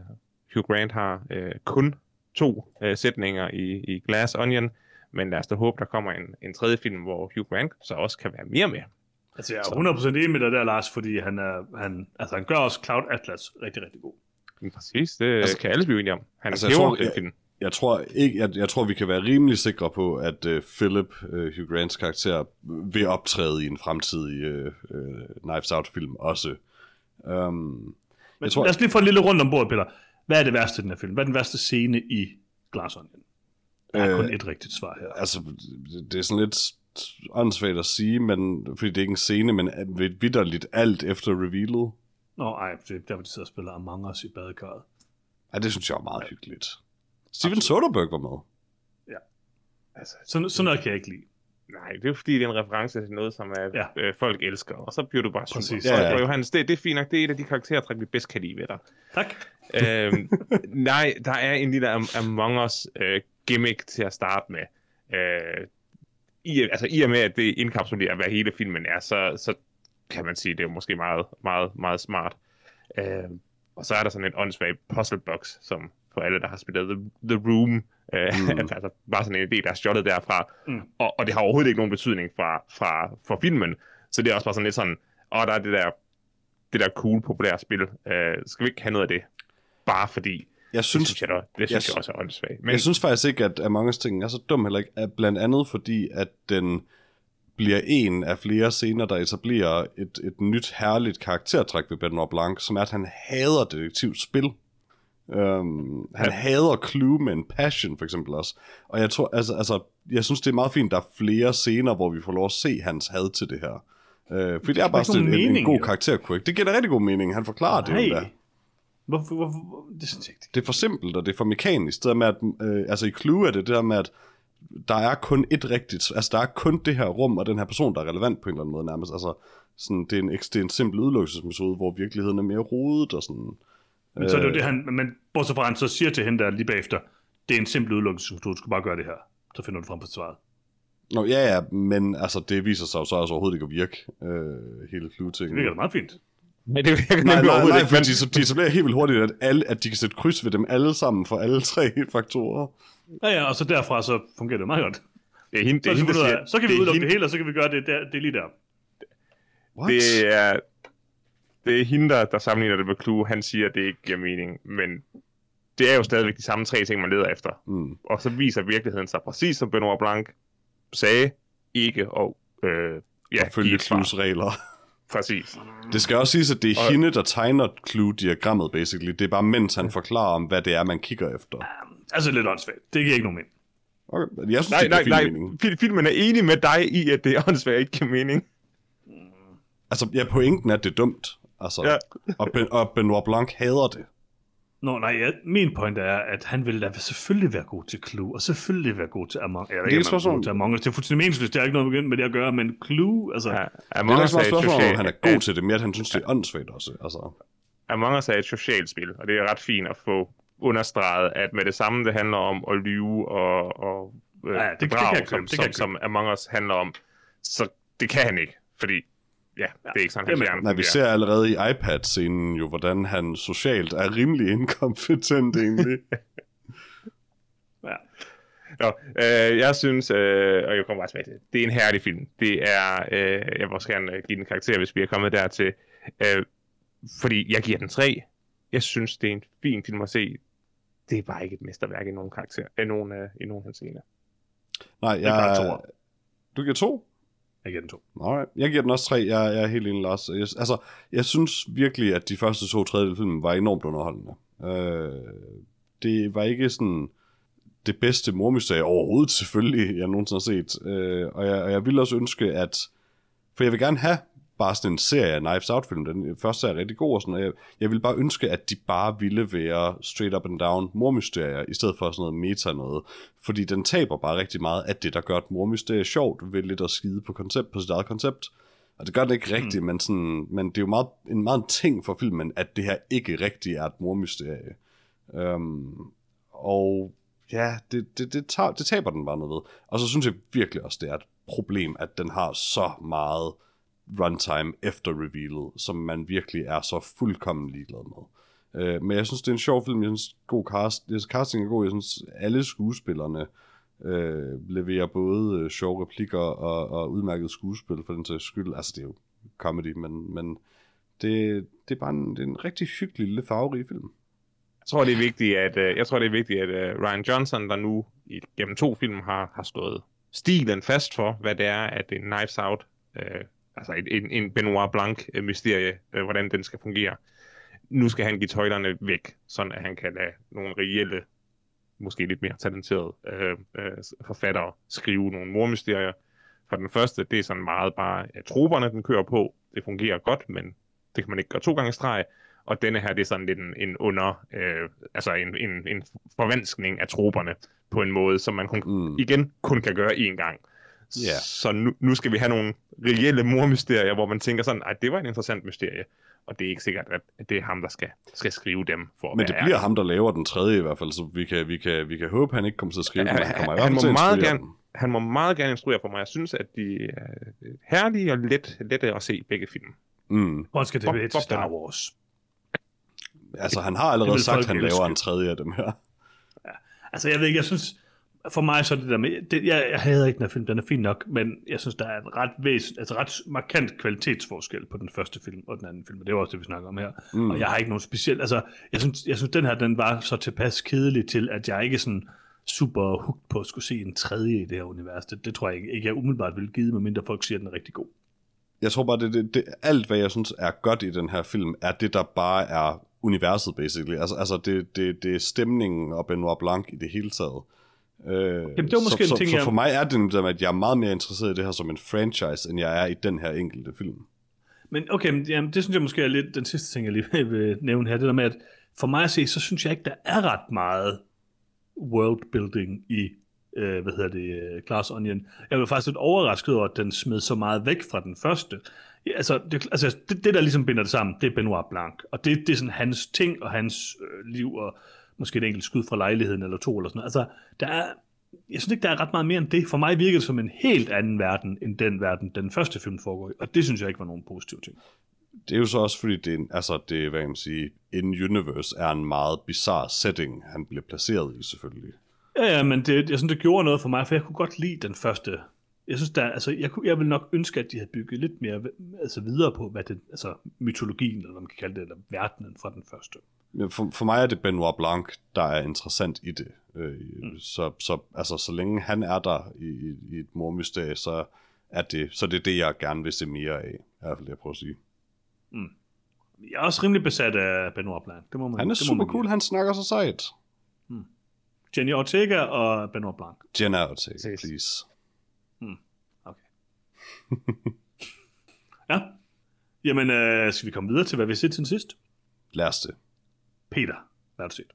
Hugh Grant har øh, kun to øh, sætninger i, i Glass Onion, men lad os da håbe, der kommer en, en tredje film, hvor Hugh Grant så også kan være mere med. Altså, jeg er 100% enig med dig der, Lars, fordi han, er, han, altså, han gør også Cloud Atlas rigtig, rigtig god. Men præcis, det altså, kan alle blive enige om. Han altså, altså, jeg hæver tror- den jeg-. Jeg tror, ikke, jeg, jeg tror, vi kan være rimelig sikre på, at uh, Philip, uh, Hugh Grants karakter, vil optræde i en fremtidig uh, uh, Knives Out-film også. Um, Men jeg tror, lad os lige få en lille rundt om bordet, Peter. Hvad er det værste i den her film? Hvad er den værste scene i Glass Onion? Der er Øh, kun et rigtigt svar her. altså, det- det er sådan lidt åndssvagt at sige, men, fordi det er ikke en scene, men ved vidderligt alt efter revealet. Nå, ej, det er der, hvor de sidder og spiller Among Us i badekarret. Ej, det synes jeg var meget hyggeligt. Steven Soderbergh var med. Altså, Sådan, sådan noget kan jeg ikke lide. nej, det er fordi, det er en reference til noget, som er, Ja. ja. øh, folk elsker, og så bliver du bare sur. Præcis. Så, Ja, ja. og Johannes, det, det er fint nok, det er et af de karaktertræk, vi bedst kan lide ved dig. Tak. øhm, nej, der er en lille Am- Among Us øh, gimmick til at starte med. Øh, i, altså, I og med, at det indkapsulerer, hvad hele filmen er, så, så kan man sige, det er måske meget, meget, meget smart. Øh, og så er der sådan en åndssvag puzzle box, som for alle, der har spillet The, The Room, øh, Mm. mm. altså bare sådan en idé, der er stjålet derfra. Mm. Og, og det har overhovedet ikke nogen betydning fra, fra, for filmen, så det er også bare sådan lidt sådan, åh, der er det der, det der cool, populære spil. Øh, skal vi ikke have noget af det? Bare fordi, Jeg det synes, synes jeg, da, det synes jeg jeg også er åndssvagt. Men... Jeg synes faktisk ikke, at Among Us-tingen er så dum heller ikke, at blandt andet fordi, at den bliver en af flere scener, der etablerer et, et nyt herligt karaktertræk ved Benoit Blanc, som er, at han hader detektivspil. Um, han ja. hader Clue med en passion, for eksempel også. Og jeg tror, altså, altså, jeg synes, det er meget fint, der er flere scener, hvor vi får lov at se hans had til det her. Uh, for det er bare sådan en, en god jo. karakter Det giver da rigtig god mening. Han forklarer det jo da. Hvorfor, hvorfor, hvor- det synes jeg ikke. det er for simpelt, og det er for mekanisk. Det der med, at, øh, altså i Clue er det det der med, at der er kun et rigtigt, altså der er kun det her rum, og den her person, der er relevant på en eller anden måde nærmest. Altså, sådan, det, er en, det er en simpel udelukkelsesmetode, hvor virkeligheden er mere rodet og sådan. Men så er det jo det, han, men bortset fra, han så siger til hende der lige bagefter, det er en simpel udelukkelse, du skal bare gøre det her. Så finder du frem på svaret. Nå, ja, ja, men altså, det viser sig jo så også overhovedet ikke at virke, øh, hele Clue-tingen. Det virker meget fint. Nej, det virker Nej, nemlig nej, overhovedet nej, ikke. Men, de, de etablerer helt vildt hurtigt, at, alle, at de kan sætte kryds ved dem alle sammen for alle tre faktorer. Ja, ja, og så derfra så fungerer det meget godt. det er hende, det Så, er kan hende, vi, der ud siger, af, så kan vi det udelukke det hele, og så kan vi gøre det, der, det er lige der. What? Det er, det er hende, der, der sammenligner det med Clue. Han siger, at det ikke giver mening. Men det er jo stadigvæk de samme tre ting, man leder efter. Mm. Og så viser virkeligheden sig præcis som Benoit Blanc sagde, ikke og øh, ja, følge. Clues regler. Præcis. Det skal også siges, at det er Og- hende, der tegner Clue-diagrammet, basically. Det er bare, mens han forklarer om, hvad det er, man kigger efter. Altså lidt åndssvagt. Det giver ikke nogen mening. Okay. Jeg synes, Nej, det nej, nej. mening. Fil- Filmen er enig med dig i, at det er åndssvagt ikke giver mening. Altså, ja, pointen er, at det er dumt. Altså, Ja. og, ben, og Benoit Blanc hader det. Nå, nej, ja, min point er, at han vil da selvfølgelig være god til Clue, og selvfølgelig være god til Among, ved Det er ikke, spørgsmål- god til Among Us. Det er fuldstændig meningsløst, det har ikke noget med det at gøre, men Clue, altså, Ja, er Among Us er et spørgsmål, om han er god til det, mere at han synes, det er åndssvagt også. Altså, Among Us er et socialt spil, og det er ret fint at få understreget, at med det samme, det handler om at lyve og, og øh, Ja, det- det kan bedrage, jeg købe, som, det kan som, jeg købe. som Among Us handler om. Så det kan han ikke, fordi ja, det er ikke sådan, med. hjerne nej, vi ser allerede i iPad-scenen jo, hvordan han socialt er rimelig inkompetent egentlig. ja. Nå, øh, jeg synes, øh, og jeg kommer bare tilbage til det, det er en herlig film. Det er, øh, jeg vil også gerne øh, give den en karakter, hvis vi er kommet dertil. Øh, fordi jeg giver den 3. Jeg synes, det er en fin film at se. Det er bare ikke et mesterværk i nogen karakter, i nogen, øh, i nogen henseende. Nej, jeg... toer. Du giver to? Jeg giver den to. Alright. Jeg giver den også tre. Jeg, jeg er helt enig, Lars. Jeg, altså, jeg synes virkelig, at de første to tredjedel af filmen var enormt underholdende. Øh, det var ikke sådan... det bedste mormysterie overhovedet selvfølgelig, jeg nogensinde har set. Øh, og, jeg, og jeg vil også ønske, at... For jeg vil gerne have bare sådan en serie af Knives Out-film. Den første er rigtig god og sådan, og jeg, jeg vil bare ønske, at de bare ville være straight up and down mormysterier, i stedet for sådan noget meta noget. Fordi den taber bare rigtig meget af det, der gør et mormysterie sjovt, ved lidt at skide på, koncept, på sit eget koncept. Og det gør det ikke rigtigt, mm. men, sådan, men det er jo meget, en meget ting for filmen, at det her ikke rigtigt er et mormysterie. Um, og ja, det, det, det, tager, det taber den bare noget ved. Og så synes jeg virkelig også, det er et problem, at den har så meget runtime efter revealet, som man virkelig er så fuldkommen ligeglad med. Øh, men jeg synes, det er en sjov film. Jeg synes, god cast, jeg synes, casting er god. Jeg synes, alle skuespillerne øh, leverer både øh, sjove replikker og, og udmærket skuespil for den sags skyld. Altså, det er jo comedy, men, men det, det er bare en, det er en rigtig hyggelig, lille farverig film. Jeg tror, det er vigtigt, at, øh, jeg tror, det er vigtigt, at øh, Ryan Johnson, der nu i, gennem to film har, har stået stilen fast for, hvad det er, at en Knives Out øh, altså en, en Benoit Blanc-mysterie, øh, hvordan den skal fungere. Nu skal han give tøjlerne væk, sådan at han kan lade nogle reelle, måske lidt mere talenterede øh, øh, forfattere skrive nogle mormysterier. For den første, det er sådan meget bare, at troberne den kører på, det fungerer godt, men det kan man ikke gøre to gange streg. Og denne her, det er sådan lidt en, en under, øh, altså en, en, en forvanskning af troberne på en måde, som man kun, mm. igen kun kan gøre én gang. Yeah. Så nu, nu skal vi have nogle reelle mormysterier, hvor man tænker sådan, at det var en interessant mysterie. Og det er ikke sikkert, at det er ham, der skal, skal skrive dem. For Men det bliver ærlig. ham, der laver den tredje i hvert fald, så vi kan, vi kan, vi kan håbe, at han ikke kommer til at skrive ja, den. Han, kommer i han, må meget gerne, han må meget gerne instruere for mig. Jeg synes, at de er herlige og let, lette at se begge film. Mm. Hvor skal det være til Star Wars? Altså, han har allerede sagt, at han laver en tredje af dem her. Ja. Altså, jeg ved ikke, jeg synes for mig så er det der med, det, jeg, jeg hader ikke den her film, den er fin nok, men jeg synes, der er en ret, væs, altså ret markant kvalitetsforskel på den første film og den anden film, og det er også det, vi snakker om her. Mm. Og jeg har ikke nogen speciel, altså, jeg synes, jeg synes, den her, den var så tilpas kedelig til, at jeg ikke sådan super hooked på at skulle se en tredje i det her univers. Det, det tror jeg ikke, ikke jeg umiddelbart vil give, medmindre folk siger, at den er rigtig god. Jeg tror bare, det, det, det, alt hvad jeg synes er godt i den her film, er det, der bare er universet, basically. Altså, altså det, det, det er stemningen og Benoit Blanc i det hele taget. Øh, Jamen, det var måske så, en ting, så, jeg... for mig er det, at jeg er meget mere interesseret i det her som en franchise, end jeg er i den her enkelte film. Men okay, jamen, det synes jeg måske er lidt den sidste ting, jeg lige vil nævne her. Det der med, at for mig at se, så synes jeg ikke, der er ret meget worldbuilding i øh, hvad hedder det, uh, Glass Onion. Jeg var faktisk lidt overrasket over, at den smed så meget væk fra den første. Altså, det, altså det, det, der ligesom binder det sammen, det er Benoit Blanc. Og det, det er sådan hans ting og hans øh, liv og måske et enkelt skud fra lejligheden eller to eller sådan noget. Altså, der er, jeg synes ikke, der er ret meget mere end det. For mig virker det som en helt anden verden, end den verden, den første film foregår i. Og det synes jeg ikke var nogen positiv ting. Det er jo så også fordi, det er, altså, det, hvad kan man sige, In-Universe er en meget bizarre setting, han bliver placeret i selvfølgelig. Ja, ja, men det, jeg synes, det gjorde noget for mig, for jeg kunne godt lide den første. Jeg synes, der, altså, jeg, kunne, jeg vil nok ønske, at de havde bygget lidt mere altså videre på, hvad det, altså mytologien, eller hvad man kan kalde det, eller verdenen fra den første for, for mig er det Benoit Blanc, der er interessant i det. Øh, mm. så, så, altså, så længe han er der i, i et mormysterie, så er det, så det er det, jeg gerne vil se mere af. I hvert fald det, jeg prøver at sige. Mm. Jeg er også rimelig besat af Benoit Blanc. Det må man, han er super man cool, han snakker så sejt. Mm. Jenny Ortega og Benoit Blanc. Jenny Ortega, Ses. please. Mm. Okay. ja. Jamen, øh, skal vi komme videre til, hvad vi har set til sidst? Lad os det. Peter, hvad har du set?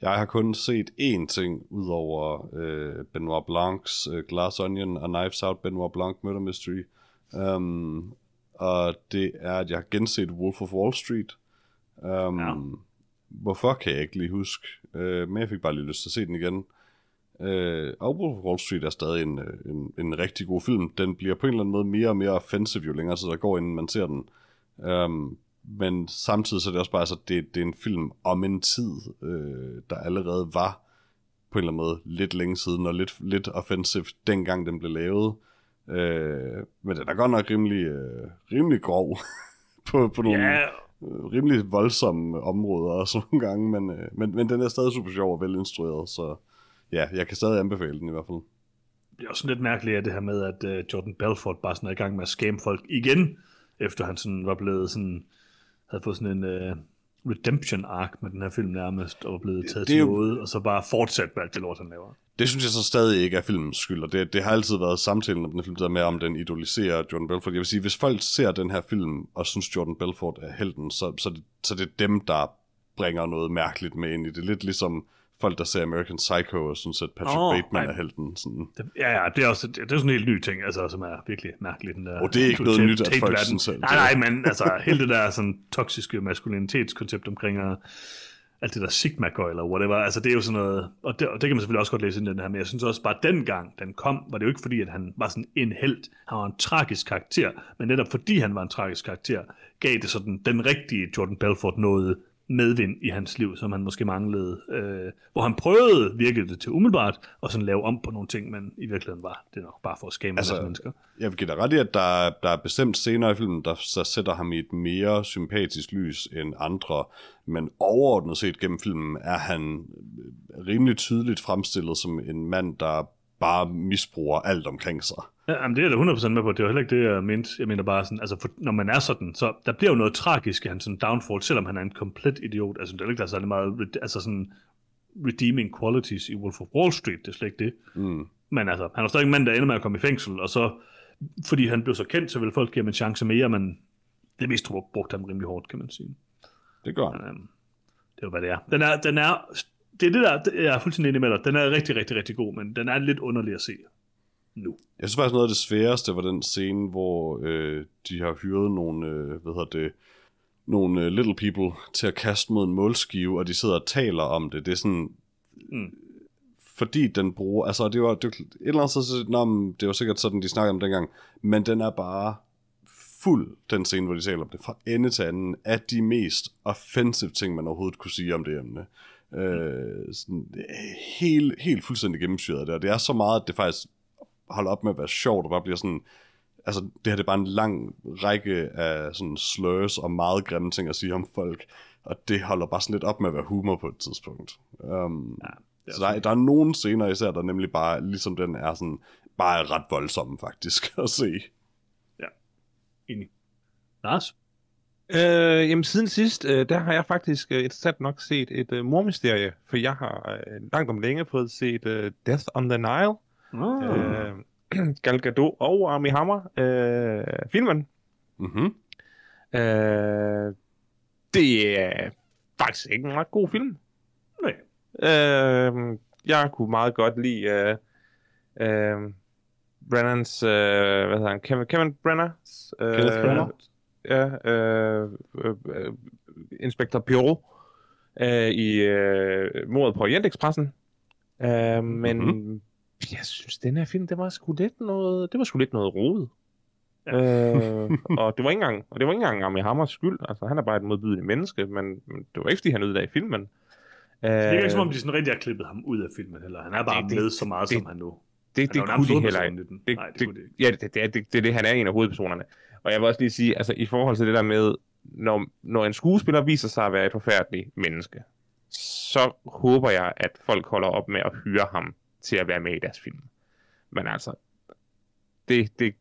Jeg har kun set én ting, udover øh, Benoit Blancs øh, Glass Onion og Knives Out Benoit Blanc Murder Mystery. Um, og det er, at jeg har genset Wolf of Wall Street. Um, ja. Hvorfor kan jeg ikke lige huske, uh, men jeg fik bare lige lyst til at se den igen. Uh, og Wolf of Wall Street er stadig en, øh, en, en rigtig god film. Den bliver på en eller anden måde mere og mere offensive, jo længere så der går, inden man ser den. Um, men samtidig så er det også bare, altså, det, det er en film om en tid, øh, der allerede var på en eller anden måde lidt længe siden, og lidt, lidt offensiv dengang den blev lavet. Øh, men den er godt nok rimelig, øh, rimelig grov på, på nogle yeah. øh, rimelig voldsomme områder også nogle gange, men, øh, men, men den er stadig super sjov og velinstrueret, så ja, jeg kan stadig anbefale den i hvert fald. Det er også lidt mærkeligt at det her med, at uh, Jordan Belfort bare sådan er i gang med at skamme folk igen, efter han sådan var blevet sådan havde fået sådan en øh, redemption arc med den her film nærmest, og var blevet taget det til noget, og så bare fortsat med alt det lort, han laver. Det synes jeg så stadig ikke er filmens skyld, og det, det har altid været samtalen om den film, der med, om den idoliserer Jordan Belfort. Jeg vil sige, hvis folk ser den her film, og synes Jordan Belfort er helten, så, så, det, så det er dem, der bringer noget mærkeligt med ind i det. Lidt ligesom folk, der ser American Psycho, og synes, at Patrick oh, Bateman nej. er helten. Sådan. Det, ja, ja, det er også det, det er sådan en helt ny ting, altså, som er virkelig mærkeligt. Den der, Og det er ikke noget nyt, at folk synes, at Nej, nej, men altså, hele det der sådan, toksiske maskulinitetskoncept omkring og alt det der sigma eller whatever, altså det er jo sådan noget, og det, og det kan man selvfølgelig også godt læse ind i den her, men jeg synes også bare, dengang den kom, var det jo ikke fordi, at han var sådan en held, han var en tragisk karakter, men netop fordi han var en tragisk karakter, gav det sådan den rigtige Jordan Belfort noget medvind i hans liv, som han måske manglede, øh, hvor han prøvede, virkede det til umiddelbart, og sådan lave om på nogle ting, men i virkeligheden var det nok bare for at skabe altså, mennesker. Jeg vil give dig ret i, at der, er- der er bestemt scener i filmen, der så sætter ham i et mere sympatisk lys end andre, men overordnet set gennem filmen er han øh, rimelig tydeligt fremstillet som en mand, der bare misbruger alt omkring sig. Ja, jamen, det er jeg da 100% med på. Det var heller ikke det, jeg mente. Jeg mener bare sådan, altså, for, når man er sådan, så der bliver jo noget tragisk i hans sådan downfall, selvom han er en komplet idiot. Altså, det er ikke, der er særlig meget, altså sådan, redeeming qualities i Wolf of Wall Street, det er slet ikke det. Mm. Men altså, han er stadig en mand, der ender med at komme i fængsel, og så, fordi han blev så kendt, så vil folk give ham en chance mere, men det mest brugte ham rimelig hårdt, kan man sige. Det gør han. Øhm, det er jo, hvad det er. Den er, den er, det er det der, jeg er fuldstændig enig med dig, den er rigtig, rigtig, rigtig god, men den er lidt underlig at se nu. Jeg synes faktisk, noget af det sværeste var den scene, hvor øh, de har hyret nogle, øh, hvad hedder det, nogle øh, little people til at kaste mod en målskive, og de sidder og taler om det. Det er sådan, Mm. fordi den bruger, altså det var, det var et eller andet sted, nå, det var sikkert sådan, de snakkede om dengang, men den er bare fuld, den scene, hvor de taler om det, fra ende til anden, af de mest offensive ting, man overhovedet kunne sige om det emne. Øh, sådan, det er helt, helt fuldstændig gennemsyret der. Det er så meget, at det faktisk holder op med at være sjovt, og bare bliver sådan, altså det her det er bare en lang række af sådan slurs og meget grimme ting at sige om folk, og det holder bare sådan lidt op med at være humor på et tidspunkt. Um, Ja, det så der, er- der er nogle scener især, der nemlig bare, ligesom den er sådan, bare er ret voldsomme faktisk at se. Enig. Lars? Øh, jamen siden sidst, øh, der har jeg faktisk øh, interessant nok set et øh, mormysterie, for jeg har øh, langt om længe fået set øh, Death on the Nile, Oh. øh, Gal Gadot og Armie Hammer, øh, filmen. Mm-hmm. Øh, det er faktisk ikke en ret god film. Nej. Øh, jeg kunne meget godt lide øh, øh, Brennans, øh, hvad hedder han, Kevin, Kevin Brenner? Øh, Kenneth Branagh? Ja, øh, øh, øh, Inspektor Poirot øh, i øh, mordet på Orientekspressen. Øh, men Mhm. mm-hmm. jeg synes, den her film, det var sgu lidt noget, det var sgu lidt noget rodet. Ja. øh, og det var ikke engang, og det var ikke engang Armie Hammers skyld. Altså, han er bare et modbydeligt menneske, men, men det var ikke, fordi han ødelagde filmen. Øh, Det er ikke som om, de sådan rigtig har klippet ham ud af filmen heller. Han er bare Det- det- med så meget, det- som han nu. det, det jo kunne de heller ikke. i. Det, Nej, det, det, kunne de ikke. ja, det, det, det, det er det, han er en af hovedpersonerne. Og jeg vil også lige sige, altså i forhold til det der med, når, når en skuespiller viser sig at være et forfærdeligt menneske, så håber jeg, at folk holder op med at hyre ham til at være med i deres film. Men altså, det, det,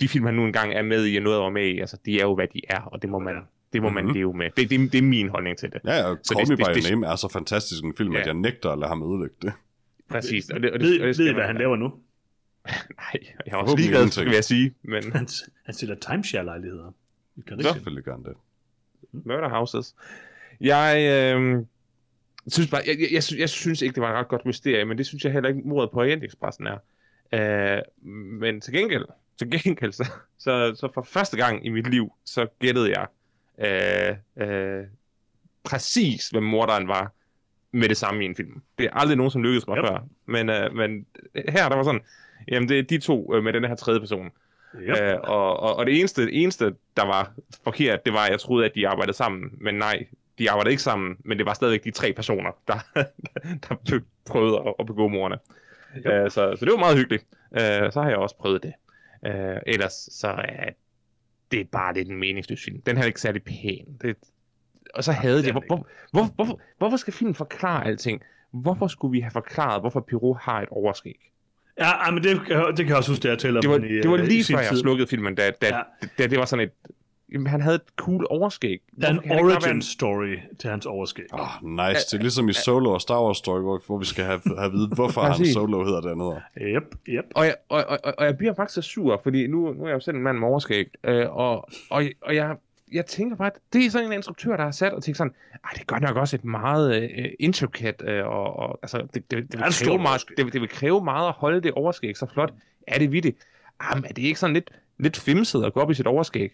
de film, han nu engang er med i, og noget være med i, altså, de er jo, hvad de er, og det må man, det må man Mhm. leve med. Det, det, det er min holdning til det. Ja, ja, Så Call det- Me By det- det- Name er så fantastisk en film, Ja. at jeg nægter at lade ham ødelægge det. Præcis. Og det, og det, Ved, og det skal ved I, man- hvad han laver nu? Nej, jeg er også ligeglad, skal jeg sige, men Han, han stiller timeshare-lejligheder. Selvfølgelig gør han det. Murder Houses. Jeg øh, synes bare, jeg, jeg, jeg, synes, jeg synes ikke, det var et ret godt mysterie, men det synes jeg heller ikke, mordet på Orientekspressen er. Øh, men til gengæld, til gengæld så, så, så for første gang i mit liv, så gættede jeg øh, øh, præcis, hvem morderen var med det samme i en film. Det er aldrig nogen, som lykkedes mig Yep. før. Men, øh, men her, der var sådan, jamen det er de to øh, med den her tredje person. Ja. Øh, og, og, og det eneste, det eneste, der var forkert, det var, at jeg troede, at de arbejdede sammen. Men nej, de arbejdede ikke sammen, men det var stadigvæk de tre personer, der, der prøvede at, at begå morerne. Jo. Øh, så, så det var meget hyggeligt. Øh, så har jeg også prøvet det. Øh, ellers så er det er bare lidt en meningsløs film. Den her er ikke særlig pæn. Det, og så havde er Hvor, hvor, hvor, hvorfor, hvorfor skal filmen forklare alting? Hvorfor skulle vi have forklaret, hvorfor Pirou har et overskæg? Ja, men det, det kan jeg også huske, da jeg om Det var, i, det var øh, lige før, jeg slukkede filmen, da, da, Ja. da det var sådan et... jamen, han havde et cool overskæg. Der er en origin være story til hans overskæg. Oh, nice. Det er ligesom i Solo og Star Wars Story, hvor, hvor vi skal have, have at vide, hvorfor han. Solo hedder det andet. Yep, yep. Og jeg, og, og, og- og jeg bliver faktisk så sur, fordi nu, nu er jeg jo selv en mand med overskæg, øh, og, og, og jeg, jeg tænker bare, at det er sådan en instruktør, der har sat og tænkt sådan, ej, det er godt nok også et meget øh, intricate, øh, og, og altså, det, det, det, er vil kræve meget, det, det vil kræve meget at holde det overskæg så flot. Er det vildt? Jamen, er det ikke sådan lidt, lidt fimset at gå op i sit overskæg?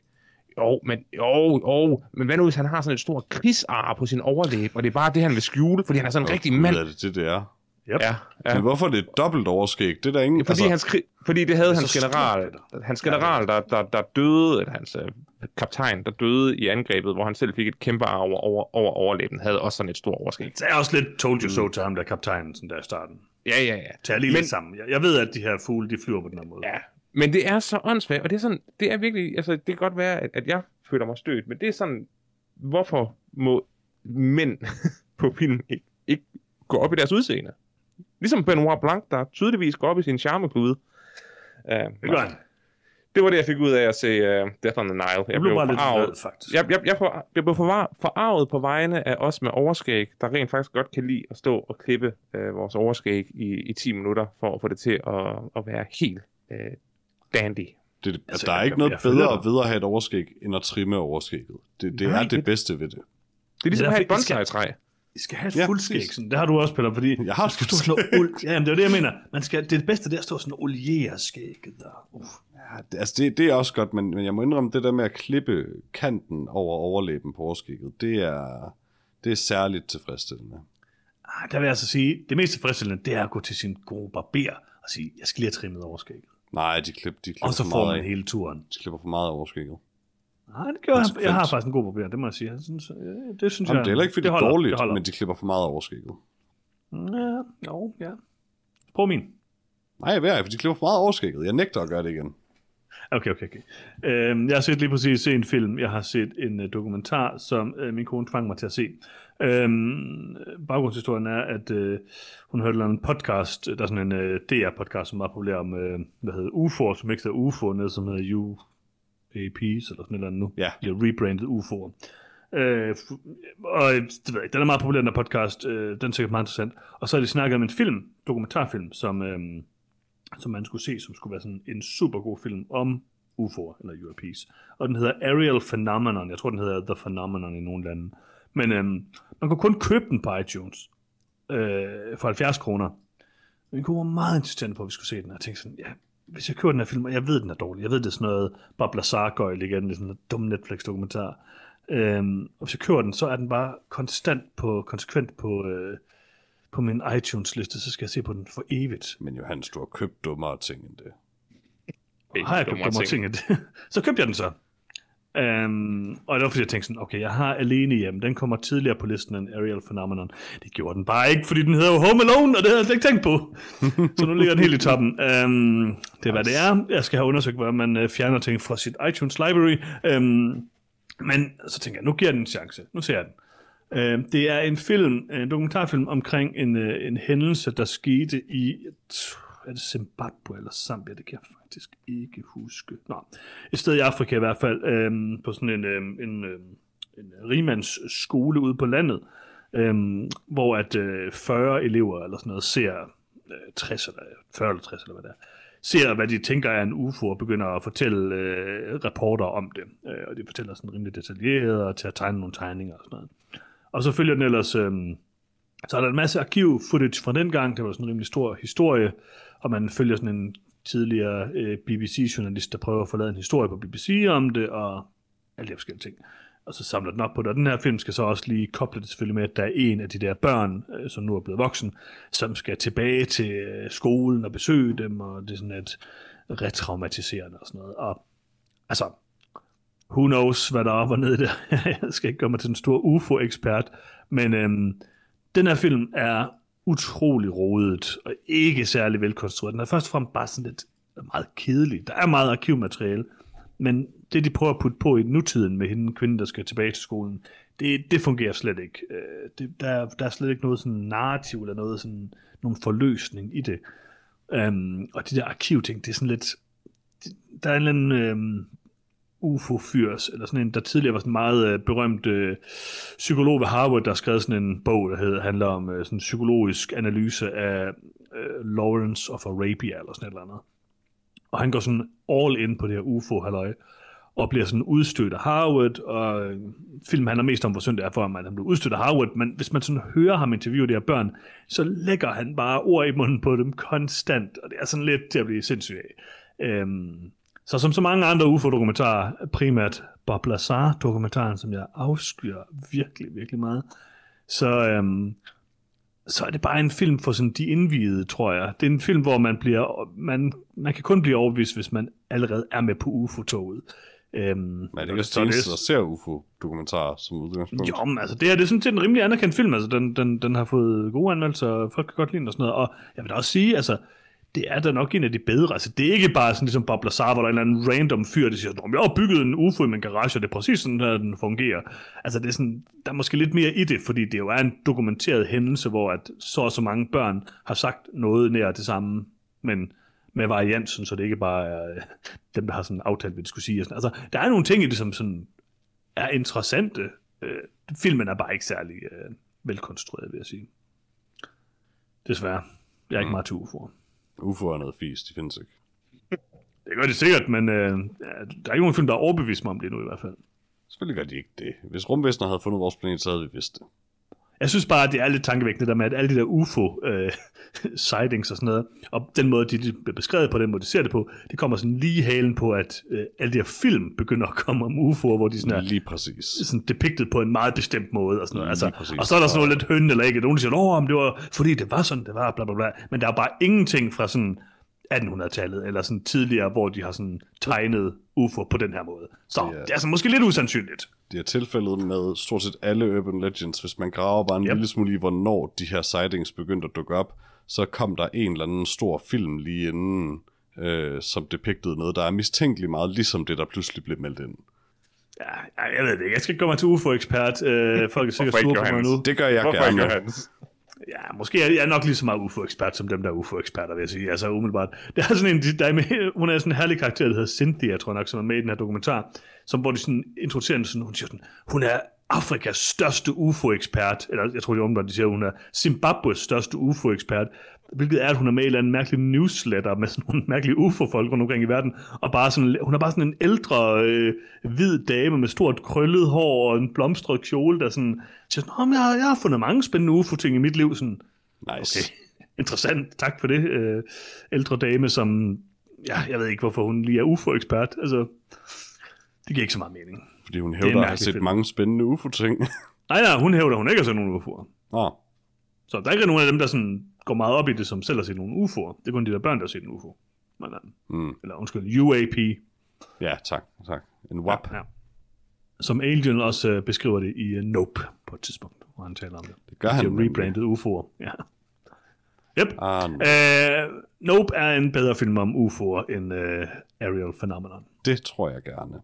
Jo, men, jo, jo, men hvad nu, hvis han har sådan et stort krigsar på sin overlæb, og det er bare det, han vil skjule, fordi han er sådan en rigtig mand. Er det det, det er? Yep. Ja, ja. Men hvorfor er det et dobbelt overskæg? Det er der ingen... Ja, fordi, altså, hans, fordi det havde Det er hans general, hans general, der, der, der døde, eller hans øh, kaptajn, der døde i angrebet, hvor han selv fik et kæmpe ar over, over, over overlæben, havde også sådan et stort overskæg. Det er også lidt told you so til ham, der er kaptajnen sådan der i starten. Ja, ja, ja. Tag lige Men- lidt sammen. Jeg, jeg ved, at de her fugle, de flyver på den her måde. Ja, men det er så åndssvagt, og det er sådan, det er virkelig, altså det kan godt være, at, at jeg føler mig stødt, men det er sådan, hvorfor må mænd på film ikke, ikke gå op i deres udseende? Ligesom Benoit Blanc, der tydeligvis går op i sin charmeklude. Uh, Det gør han. Det var det, jeg fik ud af at se uh, Death on the Nile. Jeg blev bare lidt forarvet. vred, faktisk. Jeg, jeg, jeg, for, jeg blev forvar, forarvet på vegne af os med overskæg, der rent faktisk godt kan lide at stå og klippe øh, vores overskæg i, i 10 minutter, for at få det til at, at være helt øh, dandy. Det, altså, Altså, der er jeg- ikke noget jeg bedre dig. ved at have et overskæg, end at trimme overskægget. Det, det Nej, er det det- bedste ved det. Det er ligesom Det er at have et bonsai-træ. I skal have et Ja, fuldskæg. Sådan. Det har du også, Peter, fordi Jeg har du skal sådan noget uld. Ja, men det er det, jeg mener. Man skal, det, er det bedste, det er at stå sådan oliere skægget der. Uff. Ja, det, altså det, det er også godt, men, men jeg må indrømme, det der med at klippe kanten over overlæben på overskægget, det er, det er særligt tilfredsstillende. Ah, der vil jeg altså sige, det mest tilfredsstillende, det er at gå til sin gode barber og sige, jeg skal lige have trimmet overskægget. Nej, de, klip, de klipper Og så får man af. hele turen. De klipper for meget overskægget. Nej, det gør jeg. Jeg har faktisk en god barber, det må jeg sige. Jeg synes, øh, det synes Jamen, jeg, det er heller ikke, fordi det er holder, dårligt, det holder. men de klipper for meget overskægget. Ja, jo, ja. Prøv min. Nej, jeg ved for de klipper for meget overskægget. Jeg nægter at gøre det igen. Okay, okay, okay. Øhm, jeg har set lige præcis en film. Jeg har set en uh, dokumentar, som uh, min kone tvang mig til at se. Øhm, baggrundshistorien er, at uh, hun hørte en podcast, der er sådan en uh, DR-podcast, som var populær om, uh, hvad hedder UFO'er, som ikke hedder UFO, noget som hedder UAP's, eller sådan et eller andet nu. Ja. Har rebrandet UFO'er. Øh, og det ved jeg den er meget populær, den her podcast. Øh, den er sikkert meget interessant. Og så har de snakket om en film, dokumentarfilm, som, øh, som man skulle se, som skulle være sådan en super god film om UFO'er, eller UAP's. Og den hedder Aerial Phenomenon. Jeg tror, den hedder The Phenomenon i nogle lande. Men øhm, man kunne kun købe den på iTunes øh, for 70 kroner. Min kone var meget insistent på, at vi skulle se den. Og jeg tænkte sådan, ja, hvis jeg køber den her film, og jeg ved, den er dårlig. Jeg ved, det er sådan noget Bob Lazar-gøjl igen, det er sådan en dum Netflix-dokumentar. Øhm, og hvis jeg køber den, så er den bare konstant på, konsekvent på, øh, på min iTunes-liste, så skal jeg se på den for evigt. Men Johannes, du har købt dummere ting end det. Har jeg købt dummere ting end det? så købte jeg den så. Um, og det var fordi, jeg tænkte sådan, okay, jeg har Alene Hjem, den kommer tidligere på listen end Aerial Phenomenon. Det gjorde den bare ikke, fordi den hedder jo Home Alone, og det havde jeg slet ikke tænkt på. så nu ligger den helt i toppen. Um, det er, hvad det er. Jeg skal have undersøgt, hvordan man uh, fjerner ting fra sit iTunes library. Um, men så tænker jeg, nu giver den en chance. Nu ser jeg den. Uh, det er en film, en dokumentarfilm omkring en, uh, en hændelse, der skete i, er det Zimbabwe eller Zambia, det kan jeg faktisk ikke huske. Nå, et sted i Afrika i hvert fald, øhm, på sådan en, øhm, en, øhm, en rimands skole ude på landet, øhm, hvor at øh, 40 elever eller sådan noget ser øh, 60 eller 40 eller 60 eller hvad det er, ser, hvad de tænker er en UFO, og begynder at fortælle øh, reporter om det. Øh, og de fortæller sådan rimelig detaljeret, og til at tegne nogle tegninger og sådan noget. Og så følger den ellers, øh, så er der en masse arkiv-footage fra den gang, det var sådan en rimelig stor historie, og man følger sådan en tidligere øh, BBC-journalist, der prøver at forlade en historie på BBC om det, og alle de forskellige ting. Og så samler den op på det, og den her film skal så også lige koble det selvfølgelig med, at der er en af de der børn, øh, som nu er blevet voksen, som skal tilbage til øh, skolen og besøge dem, og det er sådan et retraumatiserende og sådan noget. Og altså, who knows, hvad der er op og ned der. Jeg skal ikke gøre mig til en stor UFO-ekspert, men øhm, den her film er utrolig rodet og ikke særlig velkonstrueret. Den er først og fremmest bare sådan lidt meget kedelig. Der er meget arkivmateriale, men det, de prøver at putte på i nutiden med hende, kvinde, der skal tilbage til skolen, det, det fungerer slet ikke. Øh, Det, der, der er slet ikke noget sådan narrativ eller noget sådan, nogen forløsning i det. Um, og de der arkivting, det er sådan lidt... Der er en eller anden... Um, UFO-fyrs, eller sådan en, der tidligere var sådan en meget øh, berømt øh, psykolog ved Harvard, der skrev sådan en bog, der hedder, handler om øh, sådan en psykologisk analyse af øh, Lawrence of Arabia, eller sådan et eller andet. Og han går sådan all in på det her UFO-halløj, og bliver sådan udstødt af Harvard, og øh, filmen handler mest om, hvor synd det er for ham, at han bliver udstødt af Harvard, men hvis man sådan hører ham interviewe de her børn, så lægger han bare ord i munden på dem konstant, og det er sådan lidt til at blive sindssyg af. Øhm, så som så mange andre UFO-dokumentarer, primært Bob Lazar-dokumentaren, som jeg afskyer virkelig, virkelig meget, så, øhm, så er det bare en film for sådan de indvidede, tror jeg. Det er en film, hvor man bliver, man, man kan kun blive overbevist, hvis man allerede er med på UFO-toget. Øhm, Men er det ikke også eneste, der ser UFO-dokumentarer som udgangspunkt? Jo, men altså, det, er, det er sådan set en rimelig anerkendt film. Altså, den, den, den har fået gode anmeldelser, folk kan godt lide den og sådan noget. Og jeg vil da også sige, altså, det er da nok en af de bedre. Altså, det er ikke bare sådan ligesom Bob Lazar, hvor der er en eller anden random fyr, der siger, at jeg har bygget en UFO i min garage, og det er præcis sådan, der den fungerer. Altså, det er sådan, der er måske lidt mere i det, fordi det jo er en dokumenteret hændelse, hvor at så og så mange børn har sagt noget nær det samme, men med variansen, så det ikke bare er øh, dem, der har sådan aftalt, hvad de skulle sige. Og sådan. Altså, der er nogle ting i det, som sådan er interessante. Øh, filmen er bare ikke særlig øh, velkonstrueret, vil jeg sige. Desværre. Jeg er ikke Mm. meget til UFO'er. UFO er noget fis, de findes ikke. Det gør det sikkert, men øh, der er ikke nogen film, der er overbevist mig om det nu i hvert fald. Selvfølgelig gør de ikke det. Hvis rumvæsener havde fundet vores planet, så havde vi vidst det. Jeg synes bare, at det er lidt tankevækkende der med, at alle de der UFO-sightings og sådan noget, og den måde, de bliver beskrevet på, den måde, de ser det på, det kommer sådan lige halen på, at øh, alle de her film begynder at komme om UFO'er, hvor de sådan er Lige præcis. sådan depicted på en meget bestemt måde og sådan noget. Altså, og så er der sådan noget lidt høn eller ikke. Nogen siger, men det var fordi det var sådan, det var, bla bla bla. Men der er bare ingenting fra sådan 1800-tallet, eller sådan tidligere, hvor de har sådan tegnet UFO på den her måde. Så Det er- det er altså måske lidt usandsynligt. Det er tilfældet med stort set alle Urban Legends. Hvis man graver bare en Yep. lille smule i, hvornår de her sightings begyndte at dukke op, så kom der en eller anden stor film lige inden, øh, som depictede noget, der er mistænkeligt meget, ligesom det, der pludselig blev meldt ind. Ja, jeg ved det ikke. Jeg skal ikke gøre mig til UFO-ekspert. Øh, folk er sikkert ikke, sure på mig nu. Det gør jeg Hvorfor ikke, gerne. Johannes? Ja, måske er jeg er nok lige så meget UFO-ekspert som dem, der er UFO-eksperter, vil jeg sige. Altså umiddelbart. Der er sådan en, der er med, hun er sådan en herlig karakter, der hedder Cynthia, tror jeg nok, som er med i den her dokumentar, som hvor de sådan introducerer hende sådan, hun siger sådan, hun er Afrikas største UFO-ekspert, eller jeg tror, det er umiddelbart, de siger, hun er Zimbabwes største UFO-ekspert, hvilket er, at hun er med i en eller anden mærkelig newsletter med sådan nogle mærkelige UFO-folk rundt omkring i verden, og bare sådan, hun er bare sådan en ældre, øh, hvid dame med stort krøllet hår og en blomstret kjole, der sådan siger sådan, "Nå, men jeg, har- jeg har fundet mange spændende UFO-ting i mit liv, sådan, Nice. Okay, interessant. Tak for det, øh, ældre dame, som... Ja, jeg ved ikke, hvorfor hun lige er UFO-ekspert. Altså, det giver ikke så meget mening. Fordi hun hævder at mærkelig set film. mange spændende UFO-ting. Nej, nej, hun hævder, hun ikke har set nogen UFO'er. Nå, Så der er ikke nogen af dem, der sådan går meget op i det, som selv har set nogle UFO'er. Det er kun de der børn, der har set en UFO. Men, øh, mm. eller undskyld, UAP. ja, tak, tak. En WAP. Ja. Som Alien også øh, beskriver det i uh, Nope på et tidspunkt, hvor han taler om det. Det gør De han. har nemlig. rebrandet UFO'er. Ja. Yep. Ah, no. Uh, nope er en bedre film om UFO'er end uh, Aerial Phenomenon. Det tror jeg gerne.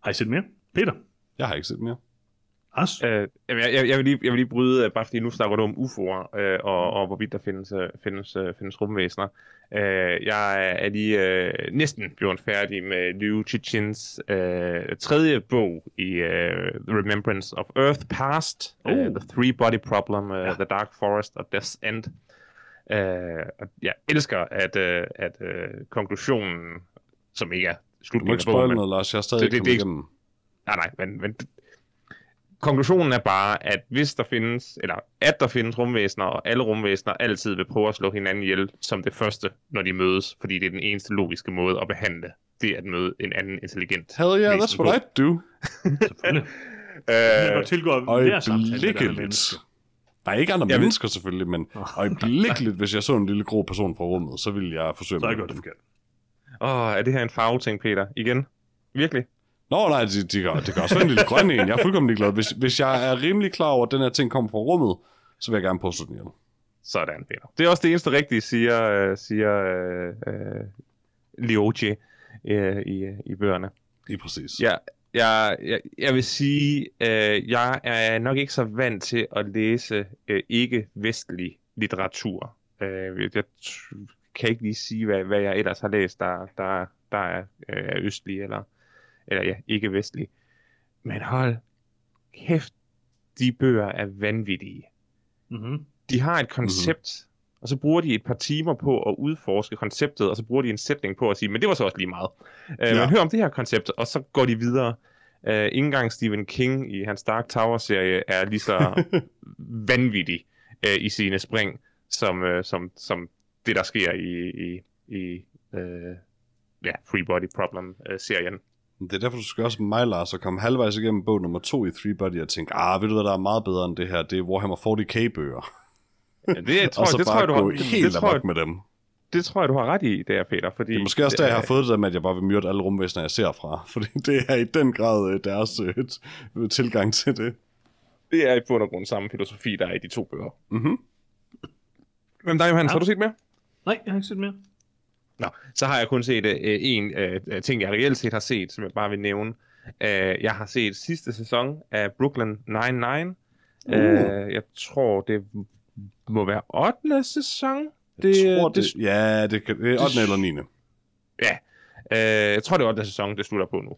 Har I set mere? Peter? Jeg har ikke set mere. As? Øh, jeg, jeg, jeg, vil lige, jeg vil lige bryde, øh, bare fordi nu snakker du om UFO'er, øh, og, og hvorvidt der findes, øh, findes, øh, findes rumvæsener. Øh, jeg er lige øh, næsten blevet færdig med Liu Chichins øh, tredje bog i øh, The Remembrance of Earth Past. Oh. uh, The Three Body Problem, uh, Ja. The Dark Forest og Death's End. Øh, og jeg elsker, at, øh, at øh, konklusionen, som ikke er Du må slutningen ikke af bogen, spoil men- noget, Lars. Jeg er stadig Det- ikke det- det ikke- igennem. Nej, nej, men, men konklusionen er bare, at hvis der findes, eller at der findes rumvæsener, og alle rumvæsener altid vil prøve at slå hinanden ihjel som det første, når de mødes, fordi det er den eneste logiske måde at behandle det at møde en anden intelligent. Hell yeah, that's what I do. Selvfølgelig. Jeg Øh, godt tilgå hver samtale. Der er ikke andre Jeg vil- mennesker selvfølgelig, men øjeblikkeligt, hvis jeg så en lille grå person fra rummet, så ville jeg forsøge Så jeg gjort det forkert. åh, er det her en farveting, Peter? Igen? Virkelig? Nå nej, det, de, kan, det kan også en lille grøn en. Jeg er fuldkommen ligeglad. Hvis, hvis jeg er rimelig klar over, at den her ting kommer fra rummet, så vil jeg gerne påstå den ihjel. Sådan, Peter. Det er også det eneste rigtige, siger, øh, siger øh, øh, Lioche øh, i, i bøgerne. Lige præcis. Ja, jeg, jeg, jeg vil sige, øh, jeg er nok ikke så vant til at læse øh, ikke-vestlig litteratur. Øh, jeg kan ikke lige sige, hvad, hvad jeg ellers har læst, der, der, der er, øh, er østlig eller, eller ja, ikke-vestlige. Men hold kæft, de bøger er vanvittige. Mm-hmm. De har et koncept, mm-hmm. og så bruger de et par timer på at udforske konceptet, og så bruger de en sætning på at sige, men det var så også lige meget. Uh, Ja. Men hør om det her koncept, og så går de videre. Uh, ikke engang Stephen King i hans Dark Tower-serie er lige så vanvittig uh, i sine spring, som, uh, som, som det, der sker i, i, i uh, ja, Free Body Problem-serien. Det er derfor, du skal også med mig, Lars, at komme halvvejs igennem bog nummer to i Three Body og tænke, ah, ved du hvad, der er meget bedre end det her? Det er Warhammer 40k-bøger. Ja, det tror, og så det, tror bare jeg, du gå har, helt det, tror jeg, med dem. det tror jeg, du har ret i, der, Peter. Fordi, Det er måske også der, jeg har fået det der med, at jeg bare vil myrde alle rumvæsener, jeg ser fra. Fordi det er i den grad øh, deres øh, tilgang til det. Det er i bund og grund samme filosofi, der er i de to bøger. Mhm. Hvem der, Johannes? Ja. Har du set mere? Nej, jeg har ikke set mere. Nå, så har jeg kun set øh, en øh, ting, jeg reelt set har set, som jeg bare vil nævne. Øh, jeg har set sidste sæson af Brooklyn Nine-Nine. Uh. Øh, jeg tror, det må være 8. sæson. Det, jeg tror, det, det, ja, det, kan, det er 8. eller 9. Ja, øh, jeg tror, det er 8. sæson, det slutter på nu.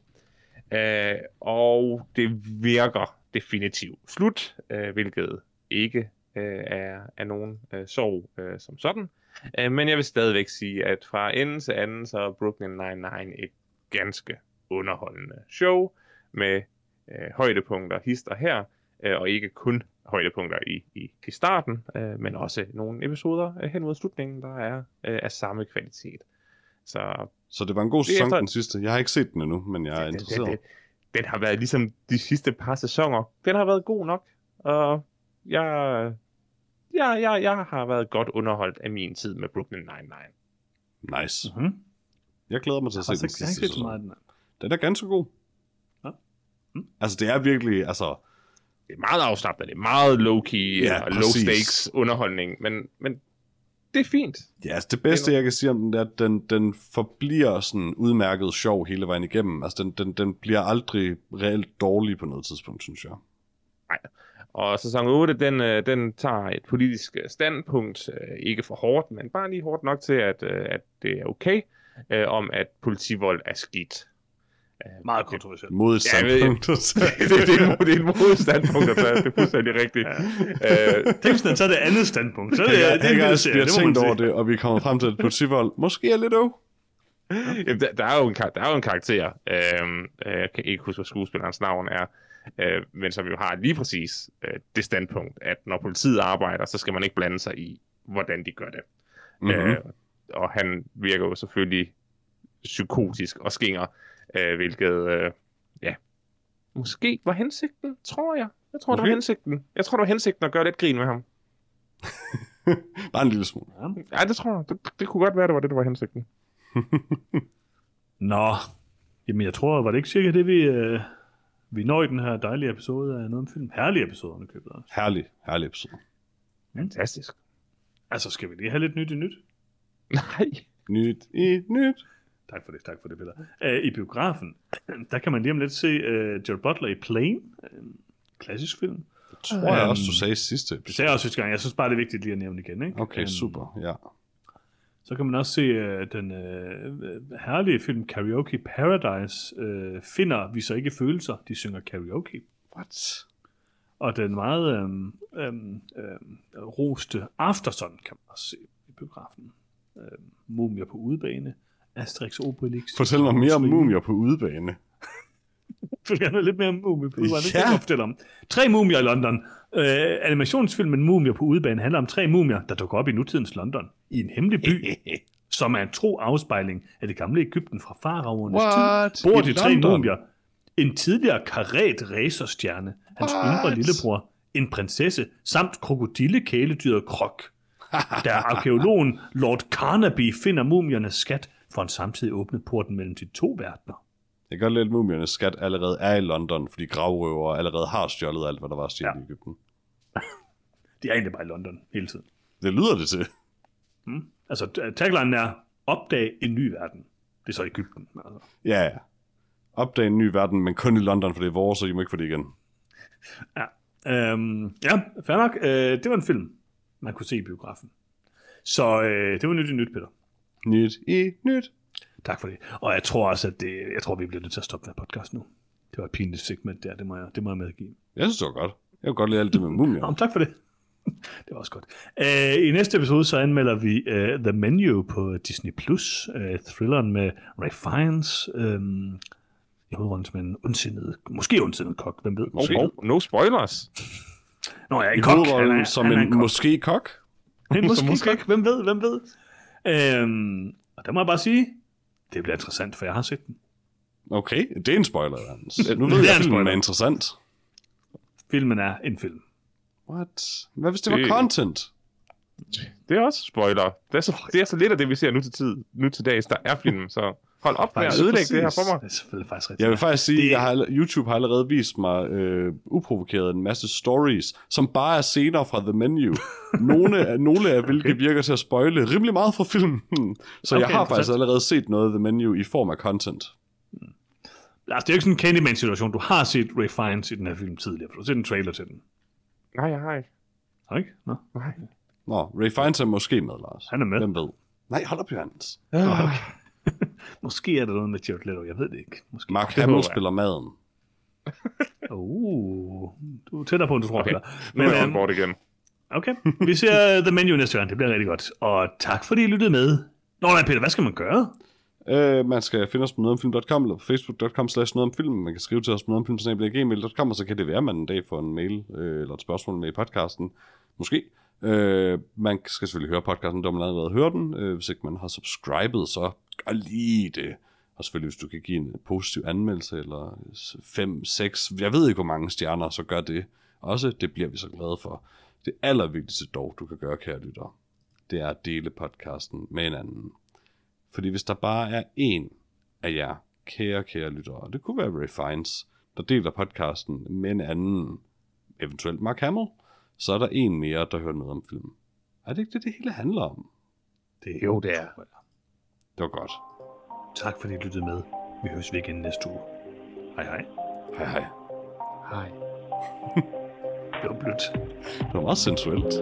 Øh, og det virker definitivt slut, øh, hvilket ikke øh, er, er nogen øh, sorg øh, som sådan. Øh, men jeg vil stadigvæk sige, at fra ende til anden, så er Brooklyn Nine-Nine et ganske underholdende show med øh, højdepunkter hister her, øh, og ikke kun højdepunkter i, i, i starten, øh, men også nogle episoder øh, hen mod slutningen, der er øh, af samme kvalitet. Så Så det var en god Det sæson, efter- den sidste. Jeg har ikke set den endnu, men jeg er den, interesseret. den, den, den har været ligesom de sidste par sæsoner. Den har været god nok, og jeg, jeg, jeg, jeg har været godt underholdt af min tid med Brooklyn Nine-Nine. Nice. Mm-hmm. Jeg glæder mig til at se den sidste sæson. den. er ganske god. Ja. Mm. Altså, det er virkelig, altså... Det er meget afslappet, det er meget low-key Ja, og præcis. low-stakes underholdning, men, men det er fint. Ja, altså det bedste, jeg kan sige om den, det er, at den, den forbliver sådan udmærket sjov hele vejen igennem. Altså, den, den, den bliver aldrig reelt dårlig på noget tidspunkt, synes jeg. Og sæson 8, den, øh, den tager et politisk øh, standpunkt, øh, ikke for hårdt, men bare lige hårdt nok til, at, øh, at det er okay, øh, om at politivold er skidt. Meget kontroversielt. Mod et Ja, det, det, det, er et, det er et modstandpunkt, at tage. det er fuldstændig rigtigt. Ja. Øh, Tænk, hvis den tager det andet standpunkt. Så er det, Jeg, det, det, det, vi har tænkt over det, og vi kommer frem til, at politivold måske er lidt øv. Jamen, der, der, er jo en, der er jo en karakter, øhm, øh, jeg kan ikke huske, hvad skuespillerens navn er, øh, men som jo har lige præcis øh, det standpunkt, at når politiet arbejder, så skal man ikke blande sig i, hvordan de gør det. Mm-hmm. Øh, og han virker jo selvfølgelig psykotisk og skinger, øh, hvilket, øh, ja, måske var hensigten, tror jeg. Jeg tror, det var hensigten. Jeg tror, det var hensigten at gøre lidt grin med ham. Bare en lille smule. Ja. Ja, det tror jeg. Det, det kunne godt være, det var det, der var hensigten. Nå, jamen jeg tror, var det ikke cirka det, vi, øh, vi når i den her dejlige episode af noget om film? Herlige episode, købet også. Herlig, herlig episode. Fantastisk. Altså, skal vi lige have lidt nyt i nyt? Nej. Nyt i nyt. Tak for det, tak for det, Peter. Uh, I biografen, der kan man lige om lidt se uh, Jared Butler i Plane, en klassisk film. Det tror jeg Øhm, også, du sagde sidste Det episode. sagde jeg også sidste gang, jeg synes bare, det er vigtigt lige at nævne igen. Ikke? Okay, Øhm, super, ja. Så kan man også se uh, den uh, herlige film Karaoke Paradise. Uh, finder vi så ikke følelser, de synger karaoke. What? Og den meget øhm, øhm, øhm, roste Aftersun kan man også se i biografen. Øhm, Mumier på udebane. Asterix Obelix. Fortæl mig mere om mumier på udebane. Vil gerne have lidt mere om Mumie på udebane. Det Ja. kan jeg fortælle om. Tre mumier i London. Øh, animationsfilmen Mumier på udebane handler om tre mumier, der dukker op i nutidens London. I en hemmelig by, som er en tro afspejling af det gamle Ægypten fra faraonernes tid. Bor de tre London? mumier. En tidligere karet racerstjerne, hans What? yngre lillebror, en prinsesse, samt krokodillekæledyret Krok. Da arkeologen Lord Carnaby finder mumiernes skat, får han samtidig åbnet porten mellem de to verdener. Jeg kan godt lide, at mumiernes skat allerede er i London, fordi gravrøver allerede har stjålet alt, hvad der var stjålet ja. I Ægypten. De er egentlig bare i London hele tiden. Det lyder det til. Altså, t- taglinen er, opdag en ny verden. Det er så Ægypten. Altså. Ja, ja. Opdag en ny verden, men kun i London, for det er vores, så I må ikke få det igen. Ja, øhm, ja fair nok. Øh, det var en film, man kunne se i biografen. Så øh, det var nyt i nyt, Peter. Nyt i nyt. Tak for det. Og jeg tror også, at det, jeg tror, vi bliver nødt til at stoppe den podcast nu. Det var et pinligt segment der, det må jeg, det må jeg medgive. Jeg synes, det var godt. Jeg kunne godt lide alt det med mumier. Nå, tak for det. Det var også godt. Uh, I næste episode så anmelder vi uh, The Menu på Disney+, Plus, uh, thrilleren med Ray Fiennes, um, i hovedrollen som en ondsindet, måske ondsindet kok, hvem ved. Oh, oh, no spoilers. Nå ja, en I kok. Han er- som han er en, kok. måske kok. En måske, måske. kok. Hvem ved, hvem ved. Um, og der må jeg bare sige, det bliver interessant, for jeg har set den. Okay, det er en spoiler, Hans. Nu Det ved er jeg, en at filmen er interessant. Filmen er en film. What? Hvad hvis det Det- var content? Det er også spoiler. Det er, så, det er så lidt af det, vi ser nu til, tid, nu til dags. Der er film, så hold op med at ødelægge det her præcis. for mig. Det er selvfølgelig faktisk rigtigt. Jeg vil faktisk sige, Det- at jeg har, YouTube har allerede vist mig øh, uprovokeret en masse stories, som bare er scener fra The Menu. Nogle af, nogle af hvilke virker til at spoile rimelig meget fra filmen. Så jeg Okay, har interessant. faktisk allerede set noget af The Menu i form af content. Altså, det er jo ikke sådan en Candyman-situation. Du har set Ray Fiennes i den her film tidligere, for du har set en trailer til den. Nej, jeg har ikke. Har du ikke? Nå. Nej. Nå, Ray Fiennes er måske med, Lars. Han er med. Hvem ved? Nej, hold op, Johannes. Ah, Måske er der noget med Jared Leto, jeg ved det ikke. Måske. Mark Det Hamill spiller maden. Uh, du er tættere på, end du tror, Okay. Peter. nu Men, er jeg øhm, board igen. okay, vi ser The Menu næste gang. Det bliver rigtig godt. Og tak, fordi I lyttede med. Nå nej, Peter, hvad skal man gøre? Uh, man skal finde os på nogetomfilm.com eller på facebook.com slash noget om film. Man kan skrive til os på nogetomfilm.gmail.com, og så kan det være, at man en dag får en mail øh, eller et spørgsmål med i podcasten. Måske. Øh, man skal selvfølgelig høre podcasten, når man allerede hører den. Øh, hvis ikke man har subscribet, så gør lige det. Og selvfølgelig, hvis du kan give en positiv anmeldelse, eller 5, 6, jeg ved ikke, hvor mange stjerner, så gør det også. Det bliver vi så glade for. Det allervigtigste dog, du kan gøre, kære lytter, det er at dele podcasten med en anden. Fordi hvis der bare er en af jer, kære, kære lyttere, og det kunne være Ray Fiennes, der deler podcasten med en anden, eventuelt Mark Hamill, så er der en mere, der hører noget om film. Er det ikke det, det hele handler om? Det, Jo, det er. Det var godt. Tak, fordi I lyttede med. Vi høres ved igen næste uge. Hej hej. Hej hej. Hej. Det var blødt. Det var meget sensuelt.